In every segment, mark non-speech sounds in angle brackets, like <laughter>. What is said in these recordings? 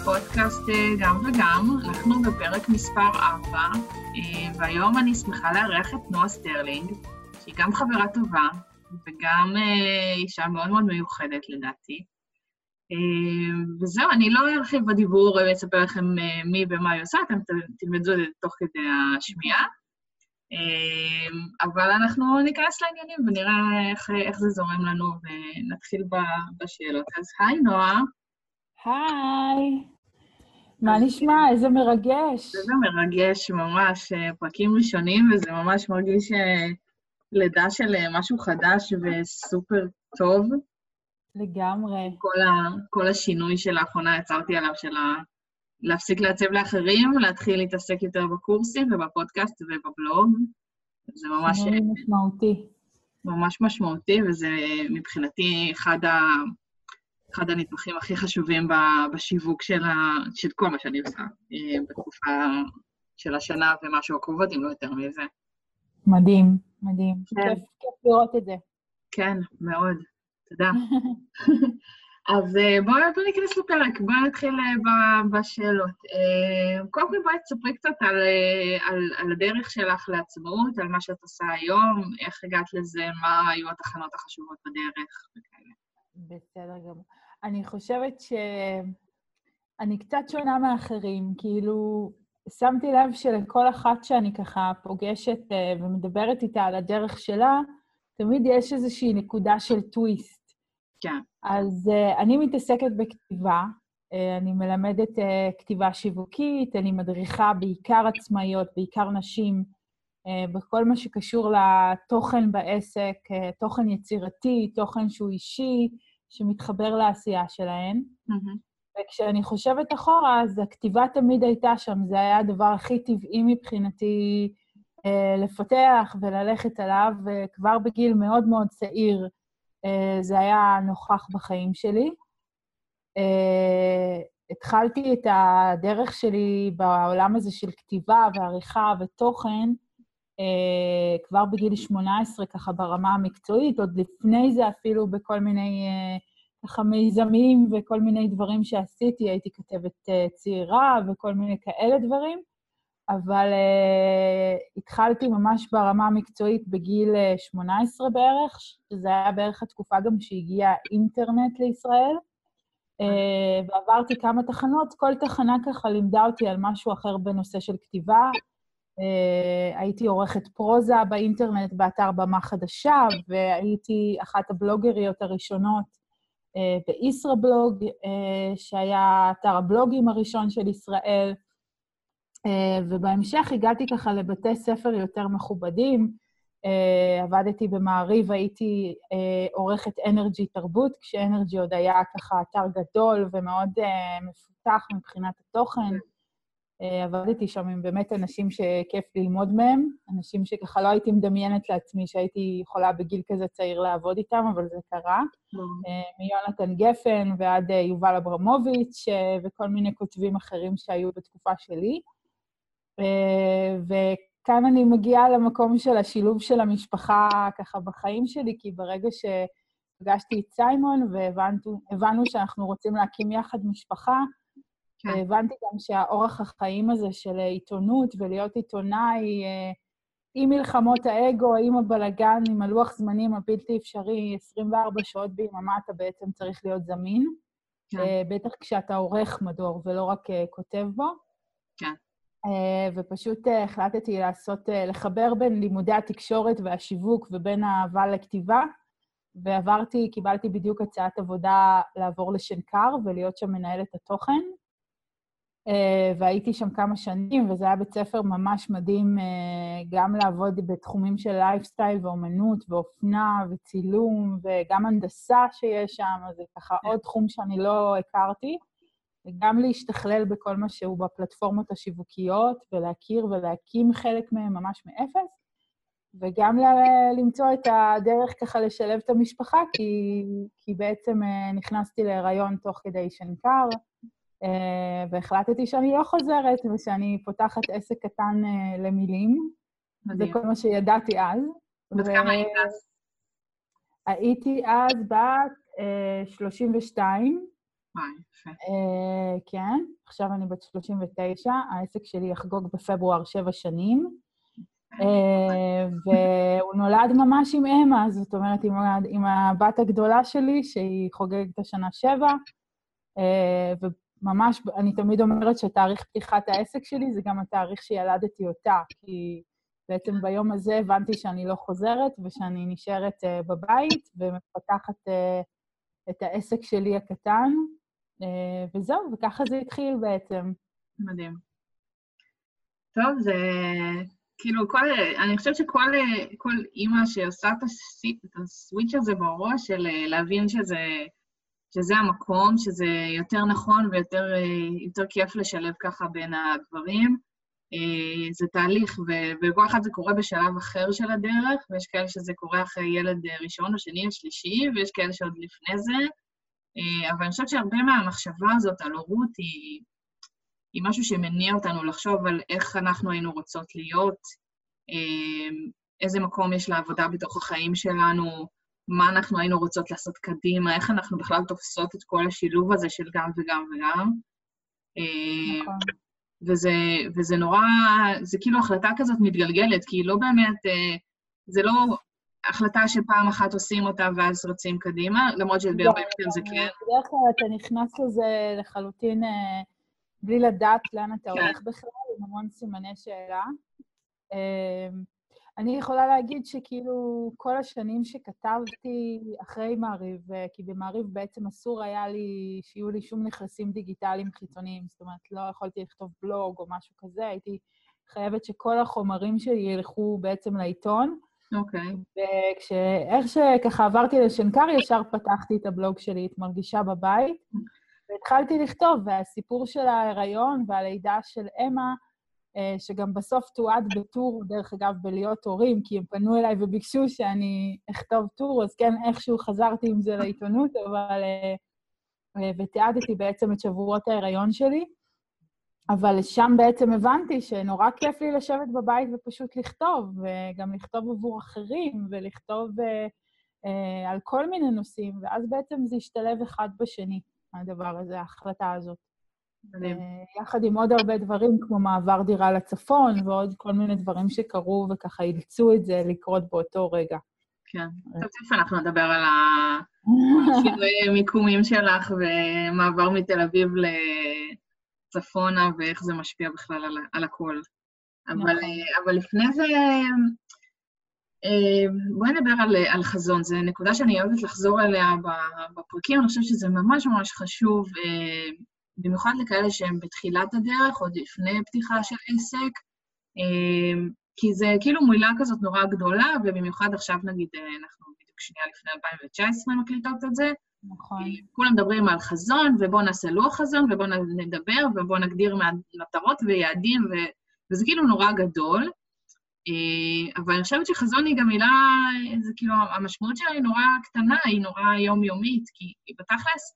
לפודקאסט אה, גם וגם, אנחנו בפרק מספר 4, אה, והיום אני שמחה לארח את נועה סטרלינג, שהיא גם חברה טובה וגם אה, אישה מאוד מאוד מיוחדת לדעתי. וזהו, אני לא ארחיב בדיבור ואספר לכם מי ומה היא עושה, אתם תלמדו את זה תוך כדי השמיעה. אבל אנחנו ניכנס לעניינים ונראה איך, איך זה זורם לנו ונתחיל בשאלות. אז היי, נועה. היי. מה נשמע? איזה מרגש. איזה מרגש, ממש. אה, פרקים ראשונים, וזה ממש מרגיש אה, לידה של אה, משהו חדש וסופר טוב. לגמרי. כל, ה, כל השינוי שלאחרונה יצרתי עליו, של ה, להפסיק לעצב לאחרים, להתחיל להתעסק יותר בקורסים ובפודקאסט ובבלוג. זה ממש... משמעותי. ממש משמעותי, וזה מבחינתי אחד ה... אחד הנדבכים הכי חשובים בשיווק של, ה... של כל מה שאני עושה אה, בתקופה של השנה ומשהו הקרובות, אם לא יותר מזה. מדהים, מדהים. כן. כיף, כיף לראות את זה. כן, מאוד. תודה. <laughs> אז אה, בואו בוא ניכנס לפרק, בואו נתחיל אה, בשאלות. קודם כל בואי תספרי קצת על, על, על הדרך שלך לעצמאות, על מה שאת עושה היום, איך הגעת לזה, מה היו התחנות החשובות בדרך וכאלה. בסדר גמור. אני חושבת שאני קצת שונה מאחרים, כאילו, שמתי לב שלכל אחת שאני ככה פוגשת uh, ומדברת איתה על הדרך שלה, תמיד יש איזושהי נקודה של טוויסט. כן. אז uh, אני מתעסקת בכתיבה, uh, אני מלמדת כתיבה שיווקית, אני מדריכה בעיקר עצמאיות, בעיקר נשים, בכל מה שקשור לתוכן בעסק, תוכן יצירתי, תוכן שהוא אישי, שמתחבר לעשייה שלהן. Mm-hmm. וכשאני חושבת אחורה, אז הכתיבה תמיד הייתה שם, זה היה הדבר הכי טבעי מבחינתי אה, לפתח וללכת עליו, וכבר בגיל מאוד מאוד צעיר אה, זה היה נוכח בחיים שלי. אה, התחלתי את הדרך שלי בעולם הזה של כתיבה ועריכה ותוכן, כבר בגיל 18, ככה ברמה המקצועית, עוד לפני זה אפילו בכל מיני אה, ככה מיזמים וכל מיני דברים שעשיתי, הייתי כתבת אה, צעירה וכל מיני כאלה דברים, אבל התחלתי ממש ברמה המקצועית בגיל 18 בערך, שזה היה בערך התקופה גם שהגיע אינטרנט לישראל, ועברתי כמה תחנות, כל תחנה ככה לימדה אותי על משהו אחר בנושא של כתיבה, הייתי עורכת פרוזה באינטרנט באתר במה חדשה, והייתי אחת הבלוגריות הראשונות uh, בישראבלוג, uh, שהיה אתר הבלוגים הראשון של ישראל, ובהמשך הגעתי ככה לבתי ספר יותר מכובדים. עבדתי במעריב, הייתי עורכת אנרג'י תרבות, כשאנרג'י עוד היה ככה אתר גדול ומאוד מפותח מבחינת התוכן. אה, עבדתי שם עם באמת אנשים שכיף ללמוד מהם, אנשים שככה לא הייתי מדמיינת לעצמי שהייתי יכולה בגיל כזה צעיר לעבוד איתם, אבל זה קרה. אה, מיונתן גפן ועד אה, יובל אברמוביץ' וכל מיני כותבים אחרים שהיו בתקופה שלי. וכאן אני מגיעה למקום של השילוב של המשפחה ככה בחיים שלי, כי ברגע שפגשתי את סיימון והבנו שאנחנו רוצים להקים יחד משפחה, כן. והבנתי גם שהאורח החיים הזה של עיתונות ולהיות עיתונאי, אה, עם מלחמות האגו, עם הבלגן, עם הלוח זמנים הבלתי אפשרי, 24 שעות ביממה אתה בעצם צריך להיות זמין. כן. אה, בטח כשאתה עורך מדור ולא רק אה, כותב בו. כן. ופשוט החלטתי לעשות, לחבר בין לימודי התקשורת והשיווק ובין האהבה לכתיבה, ועברתי, קיבלתי בדיוק הצעת עבודה לעבור לשנקר ולהיות שם מנהלת התוכן. אה, והייתי שם כמה שנים, וזה היה בית ספר ממש מדהים אה, גם לעבוד בתחומים של לייפסטייל ואומנות ואופנה וצילום וגם הנדסה שיש שם, אז זה ככה כן. עוד תחום שאני לא הכרתי, וגם להשתכלל בכל מה שהוא בפלטפורמות השיווקיות ולהכיר ולהקים חלק מהם ממש מאפס, וגם למצוא את הדרך ככה לשלב את המשפחה, כי, כי בעצם אה, נכנסתי להיריון תוך כדי שנקר, והחלטתי שאני לא חוזרת ושאני פותחת עסק קטן uh, למילים. מדהים. זה כל מה שידעתי אז. בת כמה היית אז? הייתי אז בת uh, 32, וואי, יפה. כן, עכשיו אני בת 39, העסק שלי יחגוג בפברואר שבע שנים. והוא נולד ממש עם אמה, זאת אומרת, עם, עם הבת הגדולה שלי, שהיא חוגגת השנה שבע, וממש, אני תמיד אומרת שתאריך פתיחת העסק שלי זה גם התאריך שילדתי אותה, כי בעצם ביום הזה הבנתי שאני לא חוזרת ושאני נשארת uh, בבית ומפתחת uh, את העסק שלי הקטן, uh, וזהו, וככה זה התחיל בעצם. מדהים. טוב, זה כאילו, כל, אני חושבת שכל כל אימא שעושה את הסוויץ' הזה בראש של להבין שזה, שזה המקום, שזה יותר נכון ויותר כיף לשלב ככה בין הדברים, אה, זה תהליך, ובכל אחד זה קורה בשלב אחר של הדרך, ויש כאלה שזה קורה אחרי ילד ראשון או שני או שלישי, ויש כאלה שעוד לפני זה. אה, אבל אני חושבת שהרבה מהמחשבה הזאת על הורות היא, היא משהו שמניע אותנו לחשוב על איך אנחנו היינו רוצות להיות, אה, איזה מקום יש לעבודה בתוך החיים שלנו, מה אנחנו היינו רוצות לעשות קדימה, איך אנחנו בכלל תופסות את כל השילוב הזה של גם וגם וגם. נכון. וזה, וזה נורא, זה כאילו החלטה כזאת מתגלגלת, כי היא לא באמת, אה, זה לא החלטה שפעם אחת עושים אותה ואז רצים קדימה, למרות שבהרבה לא, מקרים זה כן. בדרך כלל אתה נכנס לזה לחלוטין אה, בלי לדעת לאן אתה כן. הולך בכלל, עם המון סימני שאלה. אני יכולה להגיד שכאילו כל השנים שכתבתי אחרי מעריב, אה, כי במעריב בעצם אסור היה לי שיהיו לי שום נכסים דיגיטליים חיצוניים, זאת אומרת, לא יכולתי לכתוב בלוג או משהו כזה, הייתי חייבת שכל החומרים שלי ילכו בעצם לעיתון. אוקיי. Okay. ואיך שככה עברתי לשנקר, ישר פתחתי את הבלוג שלי, את מרגישה בבית, והתחלתי לכתוב, והסיפור של ההיריון והלידה של אמה, שגם בסוף תועד בטור, דרך אגב, בלהיות הורים, כי הם פנו אליי וביקשו שאני אכתוב טור, אז כן, איכשהו חזרתי עם זה לעיתונות, אבל... אה, אה, ותיעדתי בעצם את שבועות ההיריון שלי. אבל שם בעצם הבנתי שנורא כיף לי לשבת בבית ופשוט לכתוב, וגם לכתוב עבור אחרים, ולכתוב אה, על כל מיני נושאים, ואז בעצם זה השתלב אחד בשני, הדבר הזה, ההחלטה הזאת. אה, יחד עם עוד הרבה דברים, כמו מעבר דירה לצפון, ועוד כל מיני דברים שקרו וככה אילצו את זה לקרות באותו רגע. כן. טוב, תכף אנחנו נדבר על השינוי מיקומים שלך ומעבר מתל אביב לצפונה ואיך זה משפיע בכלל על, על הכל. אבל, נכון. אבל לפני זה, אה, בואי נדבר על, על חזון. זו נקודה שאני אוהבת לחזור אליה בפרקים, אני חושבת שזה ממש ממש חשוב. במיוחד לכאלה שהם בתחילת הדרך, עוד לפני פתיחה של עסק, אמ, כי זה כאילו מילה כזאת נורא גדולה, ובמיוחד עכשיו נגיד, אה, אנחנו בדיוק שנייה לפני 2019 מקליטות את זה. נכון. אה, כולם מדברים על חזון, ובואו נעשה לוח חזון, ובואו נדבר, ובואו נגדיר מטרות ויעדים, ו... וזה כאילו נורא גדול. אה, אבל אני חושבת שחזון היא גם מילה, זה כאילו, המשמעות שלה היא נורא קטנה, היא נורא יומיומית, כי בתכלס,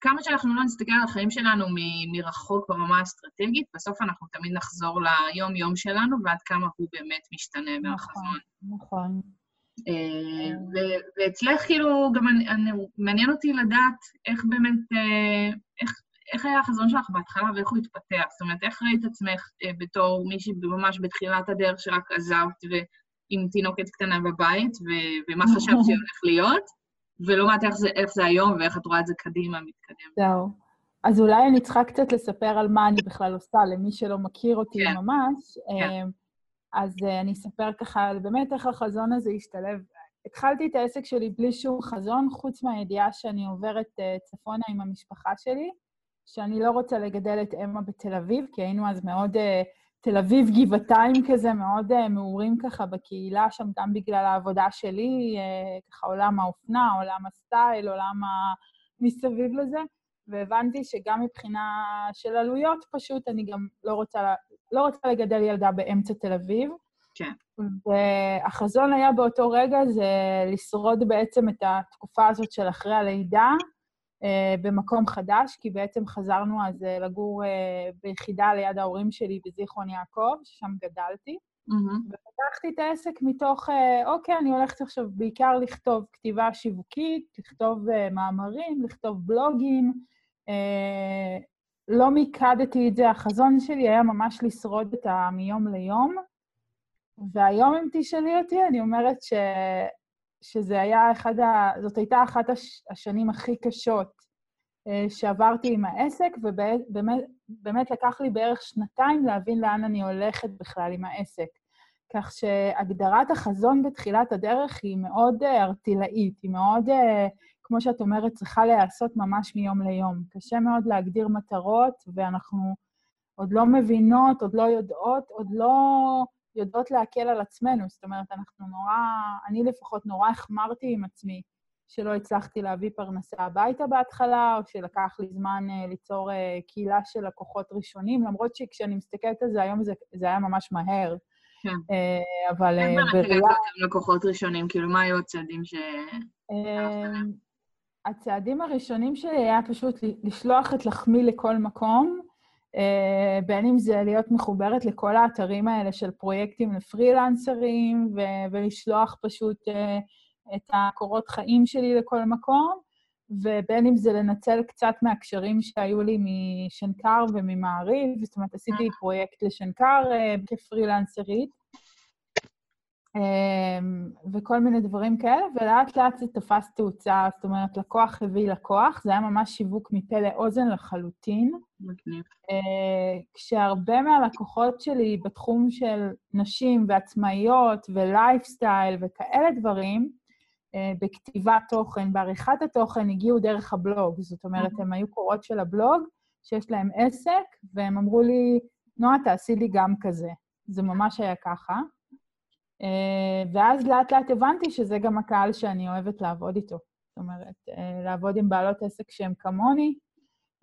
כמה שאנחנו לא נסתכל על החיים שלנו מרחוק ברמה האסטרטגית, בסוף אנחנו תמיד נחזור ליום-יום שלנו ועד כמה הוא באמת משתנה נכון, מהחזון. נכון. אה, ואצלך, כאילו, גם אני, אני, מעניין אותי לדעת איך באמת, אה, איך, איך היה החזון שלך בהתחלה ואיך הוא התפתח. זאת אומרת, איך ראית עצמך אה, בתור מישהי ממש בתחילת הדרך שרק עזבת ועם תינוקת קטנה בבית, ו- ומה חשבת שהולך להיות? ולעומת איך איך זה היום ואיך את רואה את זה קדימה, מתקדם. זהו. אז אולי אני צריכה קצת לספר על מה אני בכלל עושה, למי שלא מכיר אותי כן. ממש. כן. אמ, אז אה, אני אספר ככה באמת איך החזון הזה השתלב. התחלתי את העסק שלי בלי שום חזון, חוץ מהידיעה שאני עוברת אה, צפונה עם המשפחה שלי, שאני לא רוצה לגדל את אמה בתל אביב, כי היינו אז מאוד uh, תל אביב גבעתיים כזה, מאוד uh, מעורים ככה בקהילה שם, גם בגלל העבודה שלי, uh, ככה עולם האופנה, עולם הסטייל, עולם ה... מסביב לזה, והבנתי שגם מבחינה של עלויות, פשוט אני גם לא רוצה, לא רוצה לגדל ילדה באמצע תל אביב. כן. והחזון היה באותו רגע זה לשרוד בעצם את התקופה הזאת של אחרי הלידה, אה, במקום חדש, כי בעצם חזרנו אז אה, לגור אה, ביחידה ליד ההורים שלי בזיכרון יעקב, ששם גדלתי. Mm-hmm. ופתחתי את העסק מתוך, אוקיי, אני הולכת עכשיו בעיקר לכתוב כתיבה שיווקית, לכתוב מאמרים, לכתוב בלוגים, אה, לא מיקדתי את זה, החזון שלי היה ממש לשרוד את המיום ליום, והיום אם תשאלי אותי, אני אומרת ש... שזה היה אחד ה... זאת הייתה אחת הש... השנים הכי קשות אה, שעברתי עם העסק, ובאמת באמת לקח לי בערך שנתיים להבין לאן אני הולכת בכלל עם העסק. כך שהגדרת החזון בתחילת הדרך היא מאוד ארטילאית, היא מאוד כמו שאת אומרת, צריכה להיעשות ממש מיום ליום. קשה מאוד להגדיר מטרות, ואנחנו עוד לא מבינות, עוד לא יודעות, עוד לא יודעות להקל על עצמנו. זאת אומרת, אנחנו נורא, אני לפחות נורא החמרתי עם עצמי שלא הצלחתי להביא פרנסה הביתה בהתחלה, או שלקח לי זמן uh, ליצור uh, קהילה של לקוחות ראשונים, למרות שכשאני מסתכלת על זה היום זה, זה היה ממש מהר. כן. Uh, אבל... איך באמת הגעת לקוחות ראשונים? כאילו, מה היו הצעדים ש... הצעדים הראשונים שלי היה פשוט לשלוח את לחמי לכל מקום, אה, בין אם זה להיות מחוברת לכל האתרים האלה של פרויקטים לפרילנסרים, ו- ולשלוח פשוט אה, את הקורות חיים שלי לכל מקום, ובין אם זה לנצל קצת מהקשרים שהיו לי משנקר וממעריב, זאת אומרת, עשיתי פרויקט לשנקר אה, כפרילנסרית, וכל מיני דברים כאלה, ולאט לאט זה תפס תאוצה, זאת אומרת, לקוח הביא לקוח, זה היה ממש שיווק מפה לאוזן לחלוטין. מגניב. אה, כשהרבה מהלקוחות שלי בתחום של נשים ועצמאיות ולייפסטייל וכאלה דברים, אה, בכתיבת תוכן, בעריכת התוכן, הגיעו דרך הבלוג. זאת אומרת, הם היו קורות של הבלוג, שיש להם עסק, והם אמרו לי, נועה, תעשי לי גם כזה. זה ממש היה ככה. אה, ואז לאט לאט הבנתי שזה גם הקהל שאני אוהבת לעבוד איתו. זאת אומרת, אה, לעבוד עם בעלות עסק שהן כמוני,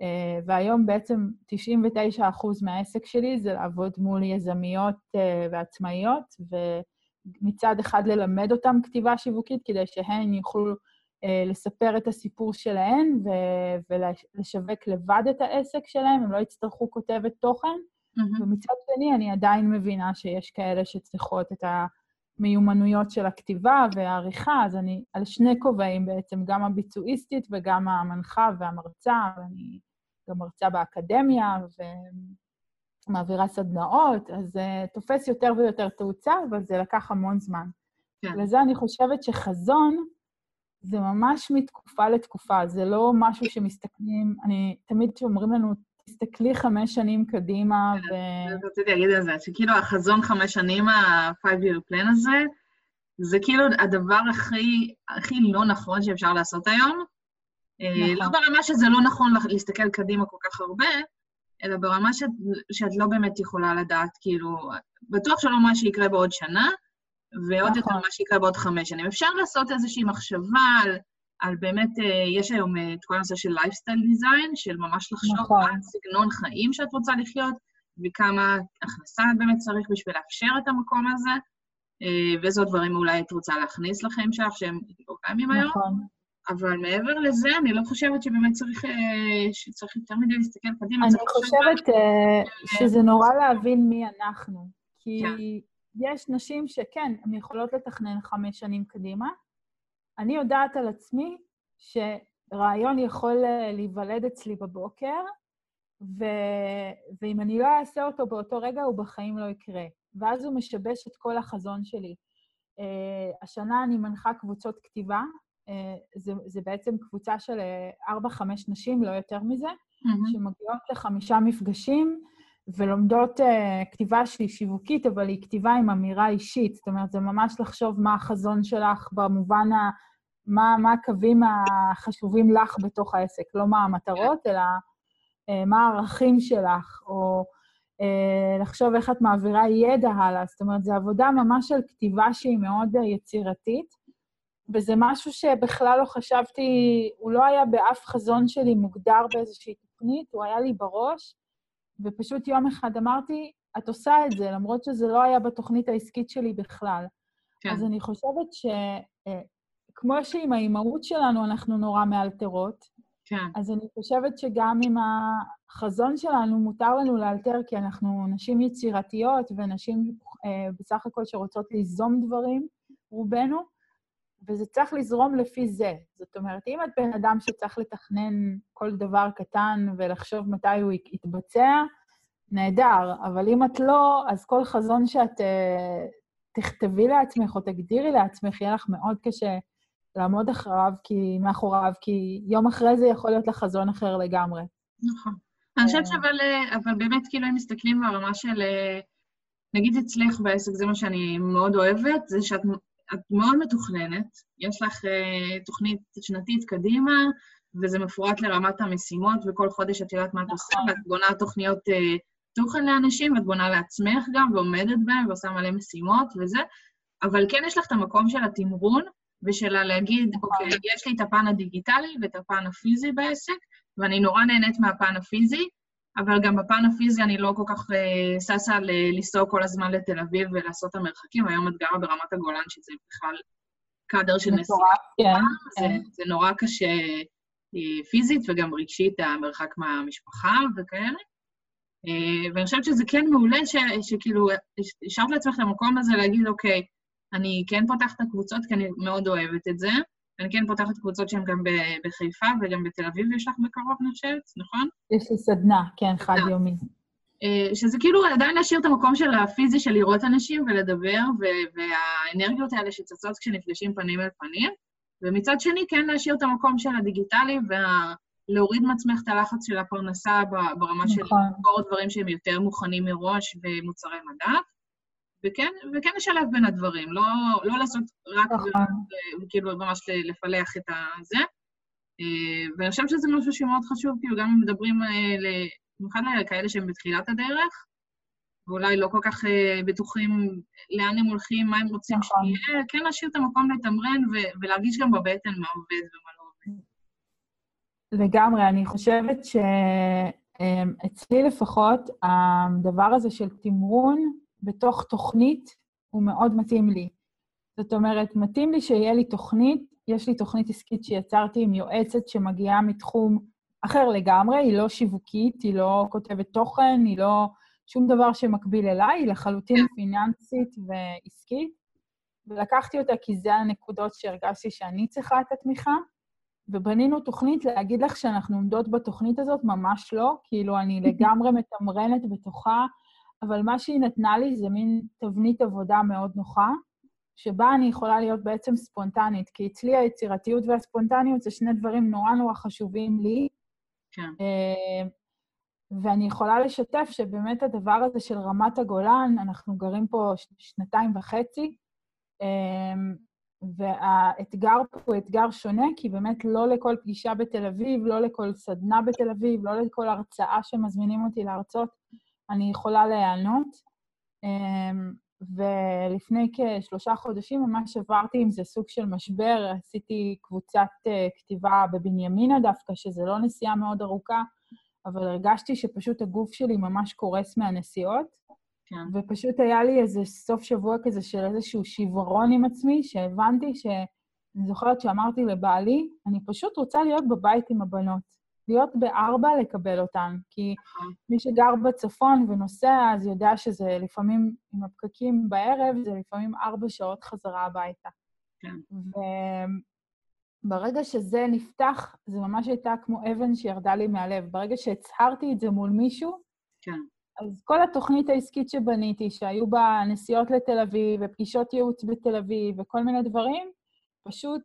אה, והיום בעצם 99% מהעסק שלי זה לעבוד מול יזמיות ועצמאיות, ומצד אחד ללמד אותן כתיבה שיווקית כדי שהן יוכלו לספר את הסיפור שלהן ולשווק לבד את העסק שלהן, הם לא יצטרכו כותבת תוכן. Mm-hmm. ומצד שני, אני עדיין מבינה שיש כאלה שצריכות את ה... המיומנויות של הכתיבה והעריכה, אז אני על שני כובעים בעצם, גם הביצועיסטית וגם המנחה והמרצה, ואני גם מרצה באקדמיה ומעבירה סדנאות, אז זה uh, תופס יותר ויותר תאוצה, אבל זה לקח המון זמן. כן. לזה אני חושבת שחזון זה ממש מתקופה לתקופה, זה לא משהו שמסתכלים, אני, תמיד כשאומרים לנו, תסתכלי חמש שנים קדימה ו... רציתי להגיד על זה, שכאילו החזון חמש שנים, ה-five-year plan הזה, זה כאילו הדבר הכי, הכי לא נכון שאפשר לעשות היום. אה, נכון. לא ברמה שזה לא נכון להסתכל קדימה כל כך הרבה, אלא ברמה שאת, שאת לא באמת יכולה לדעת, כאילו, בטוח שלא מה שיקרה בעוד שנה, ועוד נכון. יותר מה שיקרה בעוד חמש שנים. אפשר לעשות איזושהי מחשבה על על באמת, אה, יש היום אה, את כל הנושא של lifestyle design, של ממש לחשוב נכון. על סגנון חיים שאת רוצה לחיות, וכמה הכנסה באמת צריך בשביל לאפשר את המקום הזה, אה, ואיזה דברים אולי את רוצה להכניס לחיים שלך, שהם לא קיימים היום. נכון. אבל מעבר לזה, אני לא חושבת שבאמת צריך, שצריך יותר מדי להסתכל קדימה. אני חושבת שזה נורא להבין מי אנחנו. כי כן. יש נשים שכן, הן יכולות לתכנן חמש שנים קדימה, אני יודעת על עצמי שרעיון יכול אה, להיוולד אצלי בבוקר, ו... ואם אני לא אעשה אותו באותו רגע, הוא בחיים לא יקרה. ואז הוא משבש את כל החזון שלי. Uh, השנה אני מנחה קבוצות כתיבה, uh, זה, זה בעצם קבוצה של 4-5 נשים, לא יותר מזה, mm-hmm. שמגיעות לחמישה מפגשים ולומדות uh, כתיבה שהיא שיווקית, אבל היא כתיבה עם אמירה אישית. זאת אומרת, זה ממש לחשוב מה החזון שלך במובן ה... מה, מה הקווים החשובים לך בתוך העסק, לא מה המטרות, אלא אה, מה הערכים שלך, או אה, לחשוב איך את מעבירה ידע הלאה. זאת אומרת, זו עבודה ממש של כתיבה שהיא מאוד אה, יצירתית, וזה משהו שבכלל לא חשבתי, הוא לא היה באף חזון שלי מוגדר באיזושהי תוכנית, הוא היה לי בראש, ופשוט יום אחד אמרתי, את עושה את זה, למרות שזה לא היה בתוכנית העסקית שלי בכלל. כן. אז אני חושבת ש... כמו שעם האימהות שלנו אנחנו נורא מאלתרות, כן. אז אני חושבת שגם עם החזון שלנו מותר לנו לאלתר, כי אנחנו נשים יצירתיות ונשים אה, בסך הכל שרוצות ליזום דברים, רובנו, וזה צריך לזרום לפי זה. זאת אומרת, אם את בן אדם שצריך לתכנן כל דבר קטן ולחשוב מתי הוא יתבצע, נהדר, אבל אם את לא, אז כל חזון שאת uh, תכתבי לעצמך או תגדירי לעצמך, יהיה לך מאוד קשה לעמוד אחריו, כי, מאחוריו, כי יום אחרי זה יכול להיות לך חזון אחר לגמרי. נכון. אני חושבת אה. שאבל אבל באמת, כאילו, אם מסתכלים ברמה של... אה, נגיד אצלך בעסק, זה מה שאני מאוד אוהבת, זה שאת מאוד מתוכננת, יש לך uh, תוכנית שנתית קדימה, וזה מפורט לרמת המשימות, וכל חודש את יודעת מה את עושה, נכון. ואת בונה תוכניות uh, תוכן לאנשים, ואת בונה לעצמך גם, ועומדת בהם, ועושה מלא משימות וזה, אבל כן יש לך את המקום של התמרון, ושל להגיד, נכון. אוקיי, יש לי את הפן הדיגיטלי ואת הפן הפיזי בעסק, ואני נורא נהנית מהפן הפיזי, אבל גם בפן הפיזי אני לא כל כך uh, ששה לנסוע כל הזמן לתל אביב ולעשות את המרחקים. היום את גרה ברמת הגולן, שזה בכלל קאדר של נסיעה. כן, זה, כן. זה נורא קשה uh, פיזית וגם רגשית, המרחק מהמשפחה וכאלה. ואני חושבת שזה כן מעולה ש, שכאילו השארת לעצמך את המקום הזה להגיד, אוקיי, אני כן פותחת את הקבוצות כי אני מאוד אוהבת את זה. אני כן פותחת קבוצות שהן גם בחיפה וגם בתל אביב יש לך בקרוב, אני חושבת, נכון? יש לי סדנה, כן, חד-יומי. אה, שזה כאילו עדיין להשאיר את המקום של הפיזי של לראות אנשים ולדבר, והאנרגיות האלה שצצות כשנפגשים פנים אל פנים, ומצד שני כן להשאיר את המקום של הדיגיטלי ולהוריד מעצמך את הלחץ של הפרנסה ברמה נכון. של לקרוא דברים שהם יותר מוכנים מראש ומוצרי מדף. וכן, וכן לשלב בין הדברים, לא, לא לעשות רק נכון. וכאילו ממש לפלח את הזה. אה, ואני חושבת שזה משהו שמאוד חשוב, כאילו גם אם מדברים, אה, במיוחד לכאלה שהם בתחילת הדרך, ואולי לא כל כך אה, בטוחים לאן הם הולכים, מה הם רוצים נכון. שיהיה, כן להשאיר את המקום לתמרן ולהרגיש גם בבטן מה עובד ומה לא עובד. לגמרי, אני חושבת שאצלי לפחות, הדבר הזה של תמרון, בתוך תוכנית, הוא מאוד מתאים לי. זאת אומרת, מתאים לי שיהיה לי תוכנית, יש לי תוכנית עסקית שיצרתי עם יועצת שמגיעה מתחום אחר לגמרי, היא לא שיווקית, היא לא כותבת תוכן, היא לא שום דבר שמקביל אליי, היא לחלוטין פיננסית ועסקית. ולקחתי אותה כי זה הנקודות שהרגשתי שאני צריכה את התמיכה, ובנינו תוכנית להגיד לך שאנחנו עומדות בתוכנית הזאת, ממש לא, כאילו אני <laughs> לגמרי מתמרנת בתוכה, אבל מה שהיא נתנה לי זה מין תבנית עבודה מאוד נוחה, שבה אני יכולה להיות בעצם ספונטנית, כי אצלי היצירתיות והספונטניות זה שני דברים נורא נורא חשובים לי. כן. אה, ואני יכולה לשתף שבאמת הדבר הזה של רמת הגולן, אנחנו גרים פה שנתיים וחצי, אה, והאתגר פה הוא אתגר שונה, כי באמת לא לכל פגישה בתל אביב, לא לכל סדנה בתל אביב, לא לכל הרצאה שמזמינים אותי להרצות, אני יכולה להיענות. אמ, ולפני כשלושה חודשים ממש עברתי עם זה סוג של משבר, עשיתי קבוצת אה, כתיבה בבנימינה דווקא, שזה לא נסיעה מאוד ארוכה, אבל הרגשתי שפשוט הגוף שלי ממש קורס מהנסיעות. כן. ופשוט היה לי איזה סוף שבוע כזה של איזשהו שברון עם עצמי, שהבנתי ש... אני זוכרת שאמרתי לבעלי, אני פשוט רוצה להיות בבית עם הבנות. להיות בארבע, לקבל אותן. כי נכון. מי שגר בצפון ונוסע, אז יודע שזה לפעמים, עם הפקקים בערב, זה לפעמים ארבע שעות חזרה הביתה. כן. וברגע שזה נפתח, זה ממש הייתה כמו אבן שירדה לי מהלב. ברגע שהצהרתי את זה מול מישהו, כן. אז כל התוכנית העסקית שבניתי, שהיו בה נסיעות לתל אביב ופגישות ייעוץ בתל אביב וכל מיני דברים, פשוט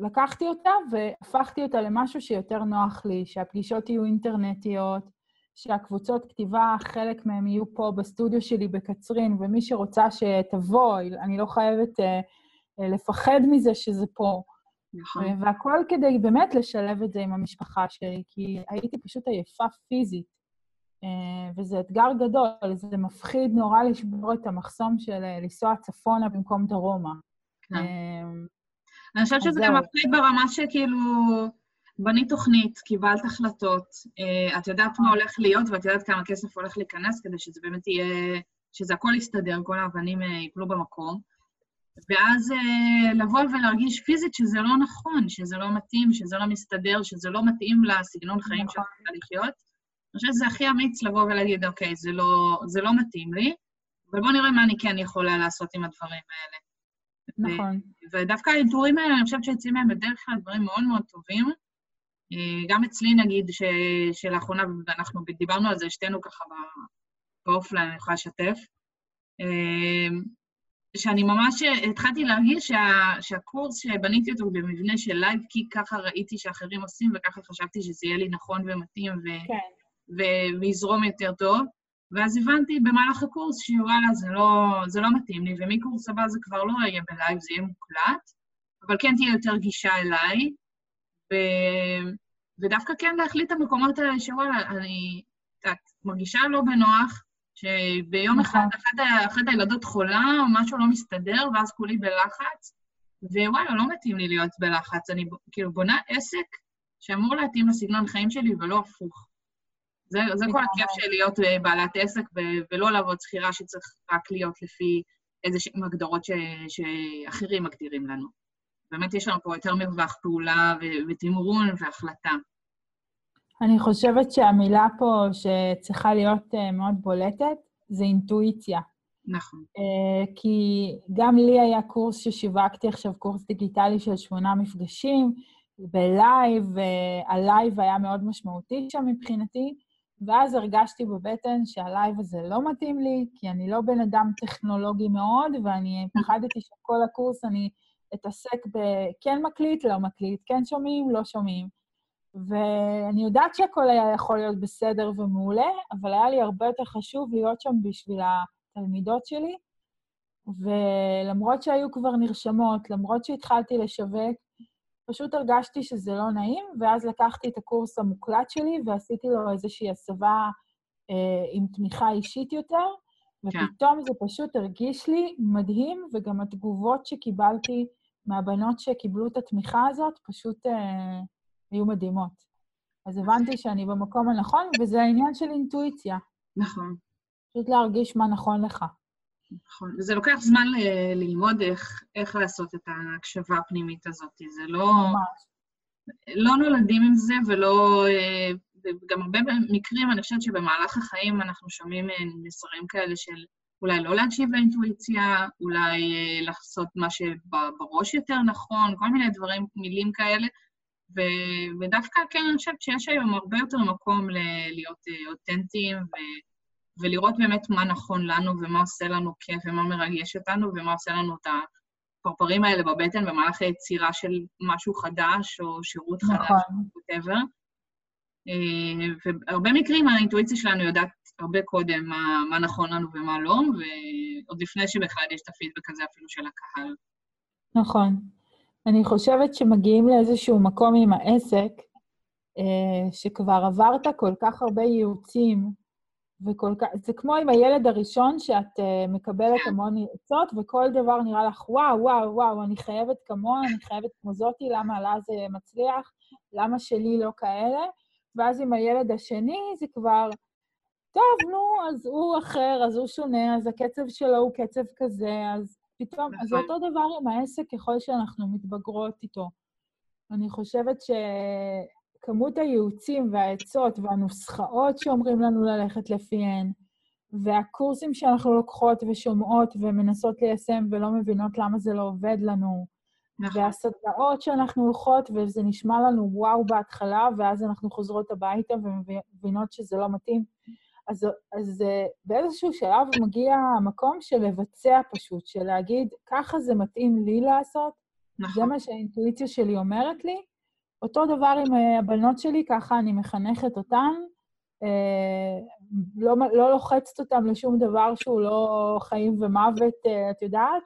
לקחתי אותה והפכתי אותה למשהו שיותר נוח לי, שהפגישות יהיו אינטרנטיות, שהקבוצות כתיבה, חלק מהן יהיו פה בסטודיו שלי בקצרין, ומי שרוצה שתבוא, אני לא חייבת אה, אה, לפחד מזה שזה פה. נכון. והכל כדי באמת לשלב את זה עם המשפחה שלי, כי הייתי פשוט עייפה פיזית. אה, וזה אתגר גדול, זה מפחיד נורא לשבור את המחסום של אה, לנסוע צפונה במקום דרומה. כן. אה, אני חושבת שזה גם מפחיד ברמה שכאילו, בנית תוכנית, קיבלת החלטות, אה, את יודעת מה הולך להיות ואת יודעת כמה כסף הולך להיכנס כדי שזה באמת יהיה, שזה הכל יסתדר, כל האבנים אה, ייפלו במקום. ואז אה, לבוא ולהרגיש פיזית שזה לא נכון, שזה לא מתאים, שזה לא מסתדר, שזה לא מתאים לסגנון חיים נכון. שאת רוצה לחיות. אני חושבת שזה הכי אמיץ לבוא ולהגיד, אוקיי, זה לא, זה לא מתאים לי, אבל בואו נראה מה אני כן יכולה לעשות עם הדברים האלה. נכון. ודווקא האלתורים האלה, אני חושבת שיוצאים מהם בדרך כלל דברים מאוד מאוד טובים. אה, גם אצלי, נגיד, ש, שלאחרונה, ואנחנו דיברנו על זה, שתינו ככה ב offline, אני יכולה לשתף, אה, שאני ממש התחלתי להרגיש שה, שהקורס שבניתי אותו במבנה של live, כי ככה ראיתי שאחרים עושים, וככה חשבתי שזה יהיה לי נכון ומתאים ו, כן. ו, ויזרום יותר טוב. ואז הבנתי במהלך הקורס שוואלה, זה לא, זה לא מתאים לי, ומקורס הבא זה כבר לא יהיה בלייב, זה יהיה מוקלט, אבל כן תהיה יותר גישה אליי, ו... ודווקא כן להחליט את המקומות האלה שוואלה, אני את מרגישה לא בנוח, שביום נכון. אחד אחת, אחת הילדות חולה, או משהו לא מסתדר, ואז כולי בלחץ, ווואלה, לא מתאים לי להיות בלחץ. אני כאילו בונה עסק שאמור להתאים לסגנון חיים שלי ולא הפוך. זה, זה כל הכיף של להיות אה, בעלת עסק ו- ולא לעבוד שכירה שצריך רק להיות לפי איזה שהן הגדרות ש- שאחרים מגדירים לנו. באמת יש לנו פה יותר מרווח פעולה ו- ותמרון והחלטה. אני חושבת שהמילה פה שצריכה להיות אה, מאוד בולטת זה אינטואיציה. נכון. אה, כי גם לי היה קורס ששיווקתי עכשיו, קורס דיגיטלי של שמונה מפגשים, ב live, וה live היה מאוד משמעותי שם מבחינתי, ואז הרגשתי בבטן שה live הזה לא מתאים לי, כי אני לא בן אדם טכנולוגי מאוד, ואני פחדתי שכל הקורס אני אתעסק בכן מקליט, לא מקליט, כן שומעים, לא שומעים. ואני יודעת שהכל היה יכול להיות בסדר ומעולה, אבל היה לי הרבה יותר חשוב להיות שם בשביל התלמידות שלי. ולמרות שהיו כבר נרשמות, למרות שהתחלתי לשווק, פשוט הרגשתי שזה לא נעים, ואז לקחתי את הקורס המוקלט שלי ועשיתי לו איזושהי הסבה אה, עם תמיכה אישית יותר, ופתאום זה פשוט הרגיש לי מדהים, וגם התגובות שקיבלתי מהבנות שקיבלו את התמיכה הזאת פשוט אה, היו מדהימות. אז הבנתי שאני במקום הנכון, וזה העניין של אינטואיציה. נכון. פשוט להרגיש מה נכון לך. נכון, וזה לוקח זמן ל- ללמוד איך, איך לעשות את ההקשבה הפנימית הזאת. זה לא... ממש. לא נולדים עם זה, ולא... אה, וגם הרבה מקרים, אני חושבת שבמהלך החיים אנחנו שומעים אה, מסרים כאלה של אולי לא להקשיב לאינטואיציה, אולי אה, לעשות מה שבראש יותר נכון, כל מיני דברים, מילים כאלה. ו, ודווקא כן, אני חושבת שיש היום הרבה יותר מקום ל- להיות אה, אותנטיים ו, ולראות באמת מה נכון לנו ומה עושה לנו כיף ומה מרגש אותנו ומה עושה לנו את הפרפרים האלה בבטן במהלך היצירה של משהו חדש או שירות חדש, נכון. whatever. והרבה מקרים האינטואיציה שלנו יודעת הרבה קודם מה, מה נכון לנו ומה לא, ועוד לפני שבכלל יש את הפידבק הזה אפילו של הקהל. נכון. אני חושבת שמגיעים לאיזשהו מקום עם העסק, אה, שכבר עברת כל כך הרבה ייעוצים, וכל כך... זה כמו עם הילד הראשון, שאת אה, מקבלת המון עצות, וכל דבר נראה לך, וואו, וואו, וואו, אני חייבת כמוה, אני חייבת כמו זאתי, למה לה זה מצליח, למה שלי לא כאלה? ואז עם הילד השני זה כבר, טוב, נו, אז הוא אחר, אז הוא שונה, אז הקצב שלו הוא קצב כזה, אז פתאום, אז נכון. אותו דבר עם העסק ככל שאנחנו מתבגרות איתו. אני חושבת שכמות הייעוצים והעצות והנוסחאות שאומרים לנו ללכת לפיהן, והקורסים שאנחנו לוקחות ושומעות ומנסות ליישם ולא מבינות למה זה לא עובד לנו, נכון. והסדנאות שאנחנו הולכות, וזה נשמע לנו וואו בהתחלה, ואז אנחנו חוזרות הביתה ומבינות שזה לא מתאים. אז, אז באיזשהו שלב מגיע המקום של לבצע פשוט, של להגיד, ככה זה מתאים לי לעשות, זה נכון. מה שהאינטואיציה שלי אומרת לי. אותו דבר עם אה, הבנות שלי, ככה אני מחנכת אותן. אה, לא, לא לוחצת אותן לשום דבר שהוא לא חיים ומוות, אה, את יודעת?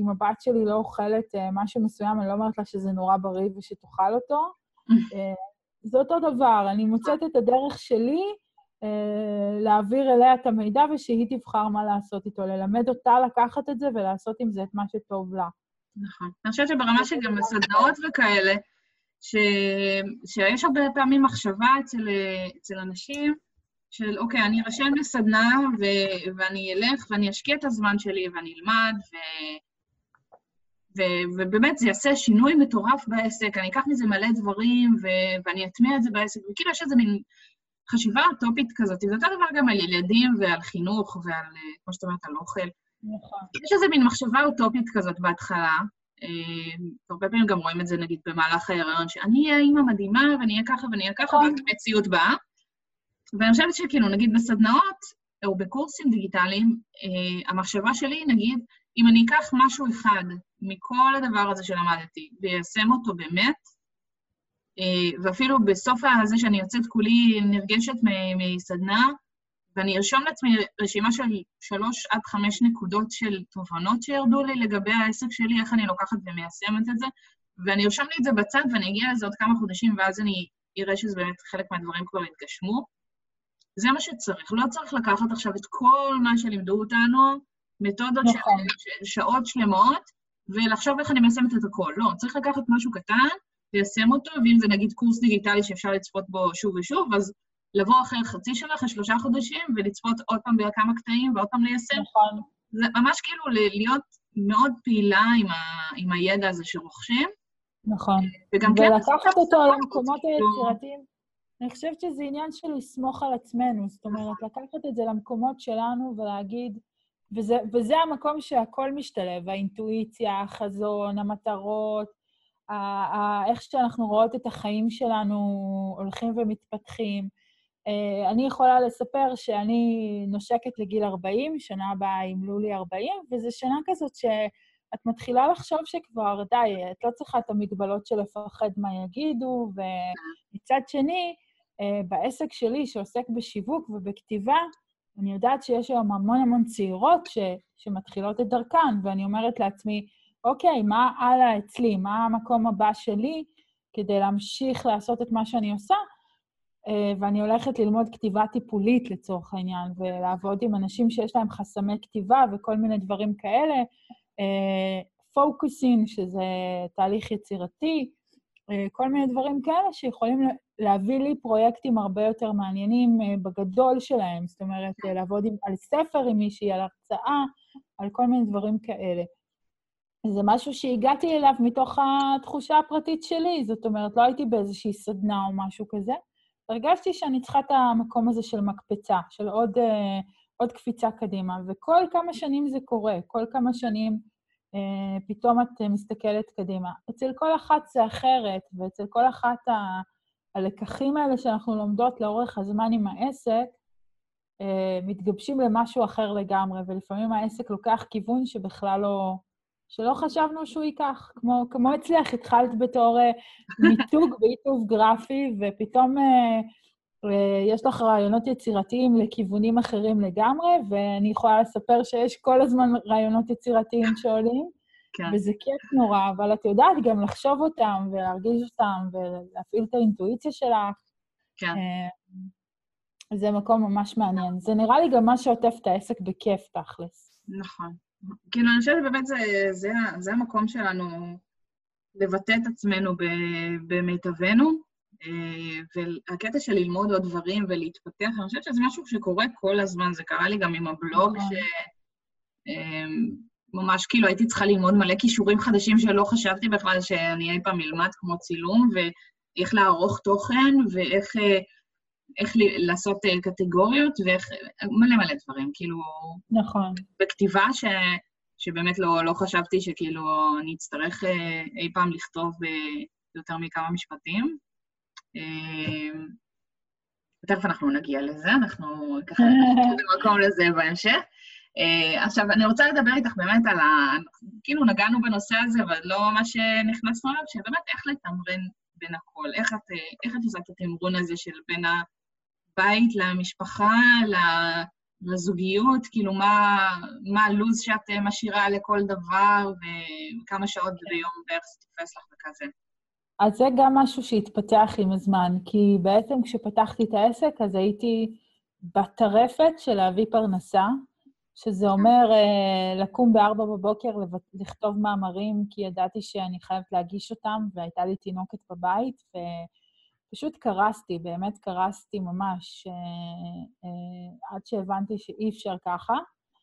אם הבת שלי לא אוכלת משהו מסוים, אני לא אומרת לה שזה נורא בריא ושתאכל אותו. <laughs> זה אותו דבר, אני מוצאת את הדרך שלי להעביר אליה את המידע ושהיא תבחר מה לעשות איתו, ללמד אותה לקחת את זה ולעשות עם זה את מה שטוב לה. נכון. אני חושבת שברמה שגם בסדנאות וכאלה, ש... שיש הרבה פעמים מחשבה אצל, אצל אנשים של, אוקיי, אני ארשם לסדנה ו... ואני אלך ואני אשקיע את הזמן שלי ואני אלמד, ו... ו... ובאמת זה יעשה שינוי מטורף בעסק, אני אקח מזה מלא דברים ו... ואני אטמיע את זה בעסק, וכאילו יש איזה מין חשיבה אוטופית כזאת. זה אותו דבר גם על ילדים ועל חינוך ועל, כמו שאת אומרת, על אוכל. נכון. יש איזו מין מחשבה אוטופית כזאת בהתחלה, אה, הרבה פעמים גם רואים את זה נגיד במהלך ההיריון, שאני אהיה אימא מדהימה ואני אהיה ככה ואני אהיה ככה, נכון. ואז המציאות באה. ואני חושבת שכאילו, נגיד בסדנאות או בקורסים דיגיטליים, אה, המחשבה שלי, נגיד, אם אני אקח משהו אחד מכל הדבר הזה שלמדתי ואיישם אותו באמת, אה, ואפילו בסוף הזה שאני יוצאת כולי נרגשת מסדנה, ואני ארשום לעצמי רשימה של שלוש עד חמש נקודות של תובנות שירדו לי לגבי העסק שלי, איך אני לוקחת ומיישמת את זה, ואני ארשום לי את זה בצד ואני אגיע לזה עוד כמה חודשים, ואז אני אראה שזה באמת חלק מהדברים כבר התגשמו. זה מה שצריך. לא צריך לקחת עכשיו את כל מה שלימדו אותנו, מתודות נכון. של שעות שלמות, ולחשוב איך אני מיישמת את הכל. לא, צריך לקחת משהו קטן, ליישם אותו, ואם זה נגיד קורס דיגיטלי שאפשר לצפות בו שוב ושוב, אז לבוא אחרי חצי שנה, אחרי שלושה חודשים, ולצפות עוד פעם בכמה קטעים ועוד פעם ליישם. נכון. זה ממש כאילו להיות מאוד פעילה עם, ה, עם הידע הזה שרוכשים, נכון. וגם כן... ולקחת אותו למקומות היצירתיים. אני חושבת שזה עניין של לסמוך על עצמנו, זאת אומרת, לקחת את זה למקומות שלנו ולהגיד, וזה, וזה המקום שהכל משתלב, האינטואיציה, החזון, המטרות, ה, ה, איך שאנחנו רואות את החיים שלנו הולכים ומתפתחים. אה, אני יכולה לספר שאני נושקת לגיל 40, שנה הבאה ימלאו לי 40, וזו שנה כזאת שאת מתחילה לחשוב שכבר, די, את לא צריכה את המגבלות של לפחד מה יגידו, ומצד שני, אה, בעסק שלי שעוסק בשיווק ובכתיבה, אני יודעת שיש היום המון המון צעירות ש, שמתחילות את דרכן, ואני אומרת לעצמי, אוקיי, מה הלאה אצלי? מה המקום הבא שלי כדי להמשיך לעשות את מה שאני עושה? אה, ואני הולכת ללמוד כתיבה טיפולית לצורך העניין, ולעבוד עם אנשים שיש להם חסמי כתיבה וכל מיני דברים כאלה. פוקוסין, שזה תהליך יצירתי, אה, כל מיני דברים כאלה שיכולים לה- להביא לי פרויקטים הרבה יותר מעניינים אה, בגדול שלהם. זאת אומרת, אה, לעבוד עם, על ספר עם מישהי, על הרצאה, על כל מיני דברים כאלה. זה משהו שהגעתי אליו מתוך התחושה הפרטית שלי, זאת אומרת, לא הייתי באיזושהי סדנה או משהו כזה. הרגשתי שאני צריכה את המקום הזה של מקפצה, של עוד, אה, עוד קפיצה קדימה, וכל כמה שנים זה קורה, כל כמה שנים אה, פתאום את אה, מסתכלת קדימה. אצל כל אחת זה אחרת, ואצל כל אחת ה... הלקחים האלה שאנחנו לומדות לאורך הזמן עם העסק, אה, מתגבשים למשהו אחר לגמרי, ולפעמים העסק לוקח כיוון שבכלל לא... שלא חשבנו שהוא ייקח. כמו, כמו אצלך, התחלת בתור אה, מיתוג ועיטוב גרפי, ופתאום אה, אה, יש לך רעיונות יצירתיים לכיוונים אחרים לגמרי, ואני יכולה לספר שיש כל הזמן רעיונות יצירתיים שעולים, כן. וזה כיף נורא, אבל את יודעת גם לחשוב אותם ולהרגיש אותם ולהפעיל את האינטואיציה שלך. כן. זה מקום ממש מעניין. זה נראה לי גם מה שעוטף את העסק בכיף, תכלס. נכון. כאילו, אני חושבת שבאמת זה, זה, זה המקום שלנו לבטא את עצמנו במיטבנו, אה, והקטע של ללמוד עוד דברים ולהתפתח, אני חושבת שזה משהו שקורה כל הזמן, זה קרה לי גם עם הבלוג, נכון. ש... אה, ממש כאילו הייתי צריכה ללמוד מלא כישורים חדשים שלא חשבתי בכלל שאני אי פעם אלמד, כמו צילום, ואיך לערוך תוכן, ואיך אה, איך ל- לעשות אה, קטגוריות, ואיך... מלא מלא דברים. כאילו, נכון. בכתיבה ש... שבאמת לא, לא חשבתי שכאילו אני אצטרך אה, אי פעם לכתוב אה, יותר מכמה משפטים. אה, תכף אנחנו נגיע לזה, אנחנו ככה נגיע <laughs> מקום לזה בהמשך. אה, עכשיו, אני רוצה לדבר איתך באמת על ה... כאילו נגענו בנושא הזה, אבל לא ממש אה, נכנסנו אליו, שבאמת איך לתמרן בין הכל, איך את, אה, איך את עושה את התמרון הזה של בין הבית למשפחה, לזוגיות, כאילו מה, מה הלו"ז שאת אה, משאירה לכל דבר, וכמה שעות ביום בערך זה תופס לך וכזה. אז זה גם משהו שהתפתח עם הזמן, כי בעצם כשפתחתי את העסק, אז הייתי בטרפת של להביא פרנסה, שזה אומר אה, לקום בארבע בבוקר, לבט- לכתוב מאמרים, כי ידעתי שאני חייבת להגיש אותם, והייתה לי תינוקת בבית, ופשוט קרסתי, באמת קרסתי ממש, אה, אה, עד שהבנתי שאי אפשר ככה.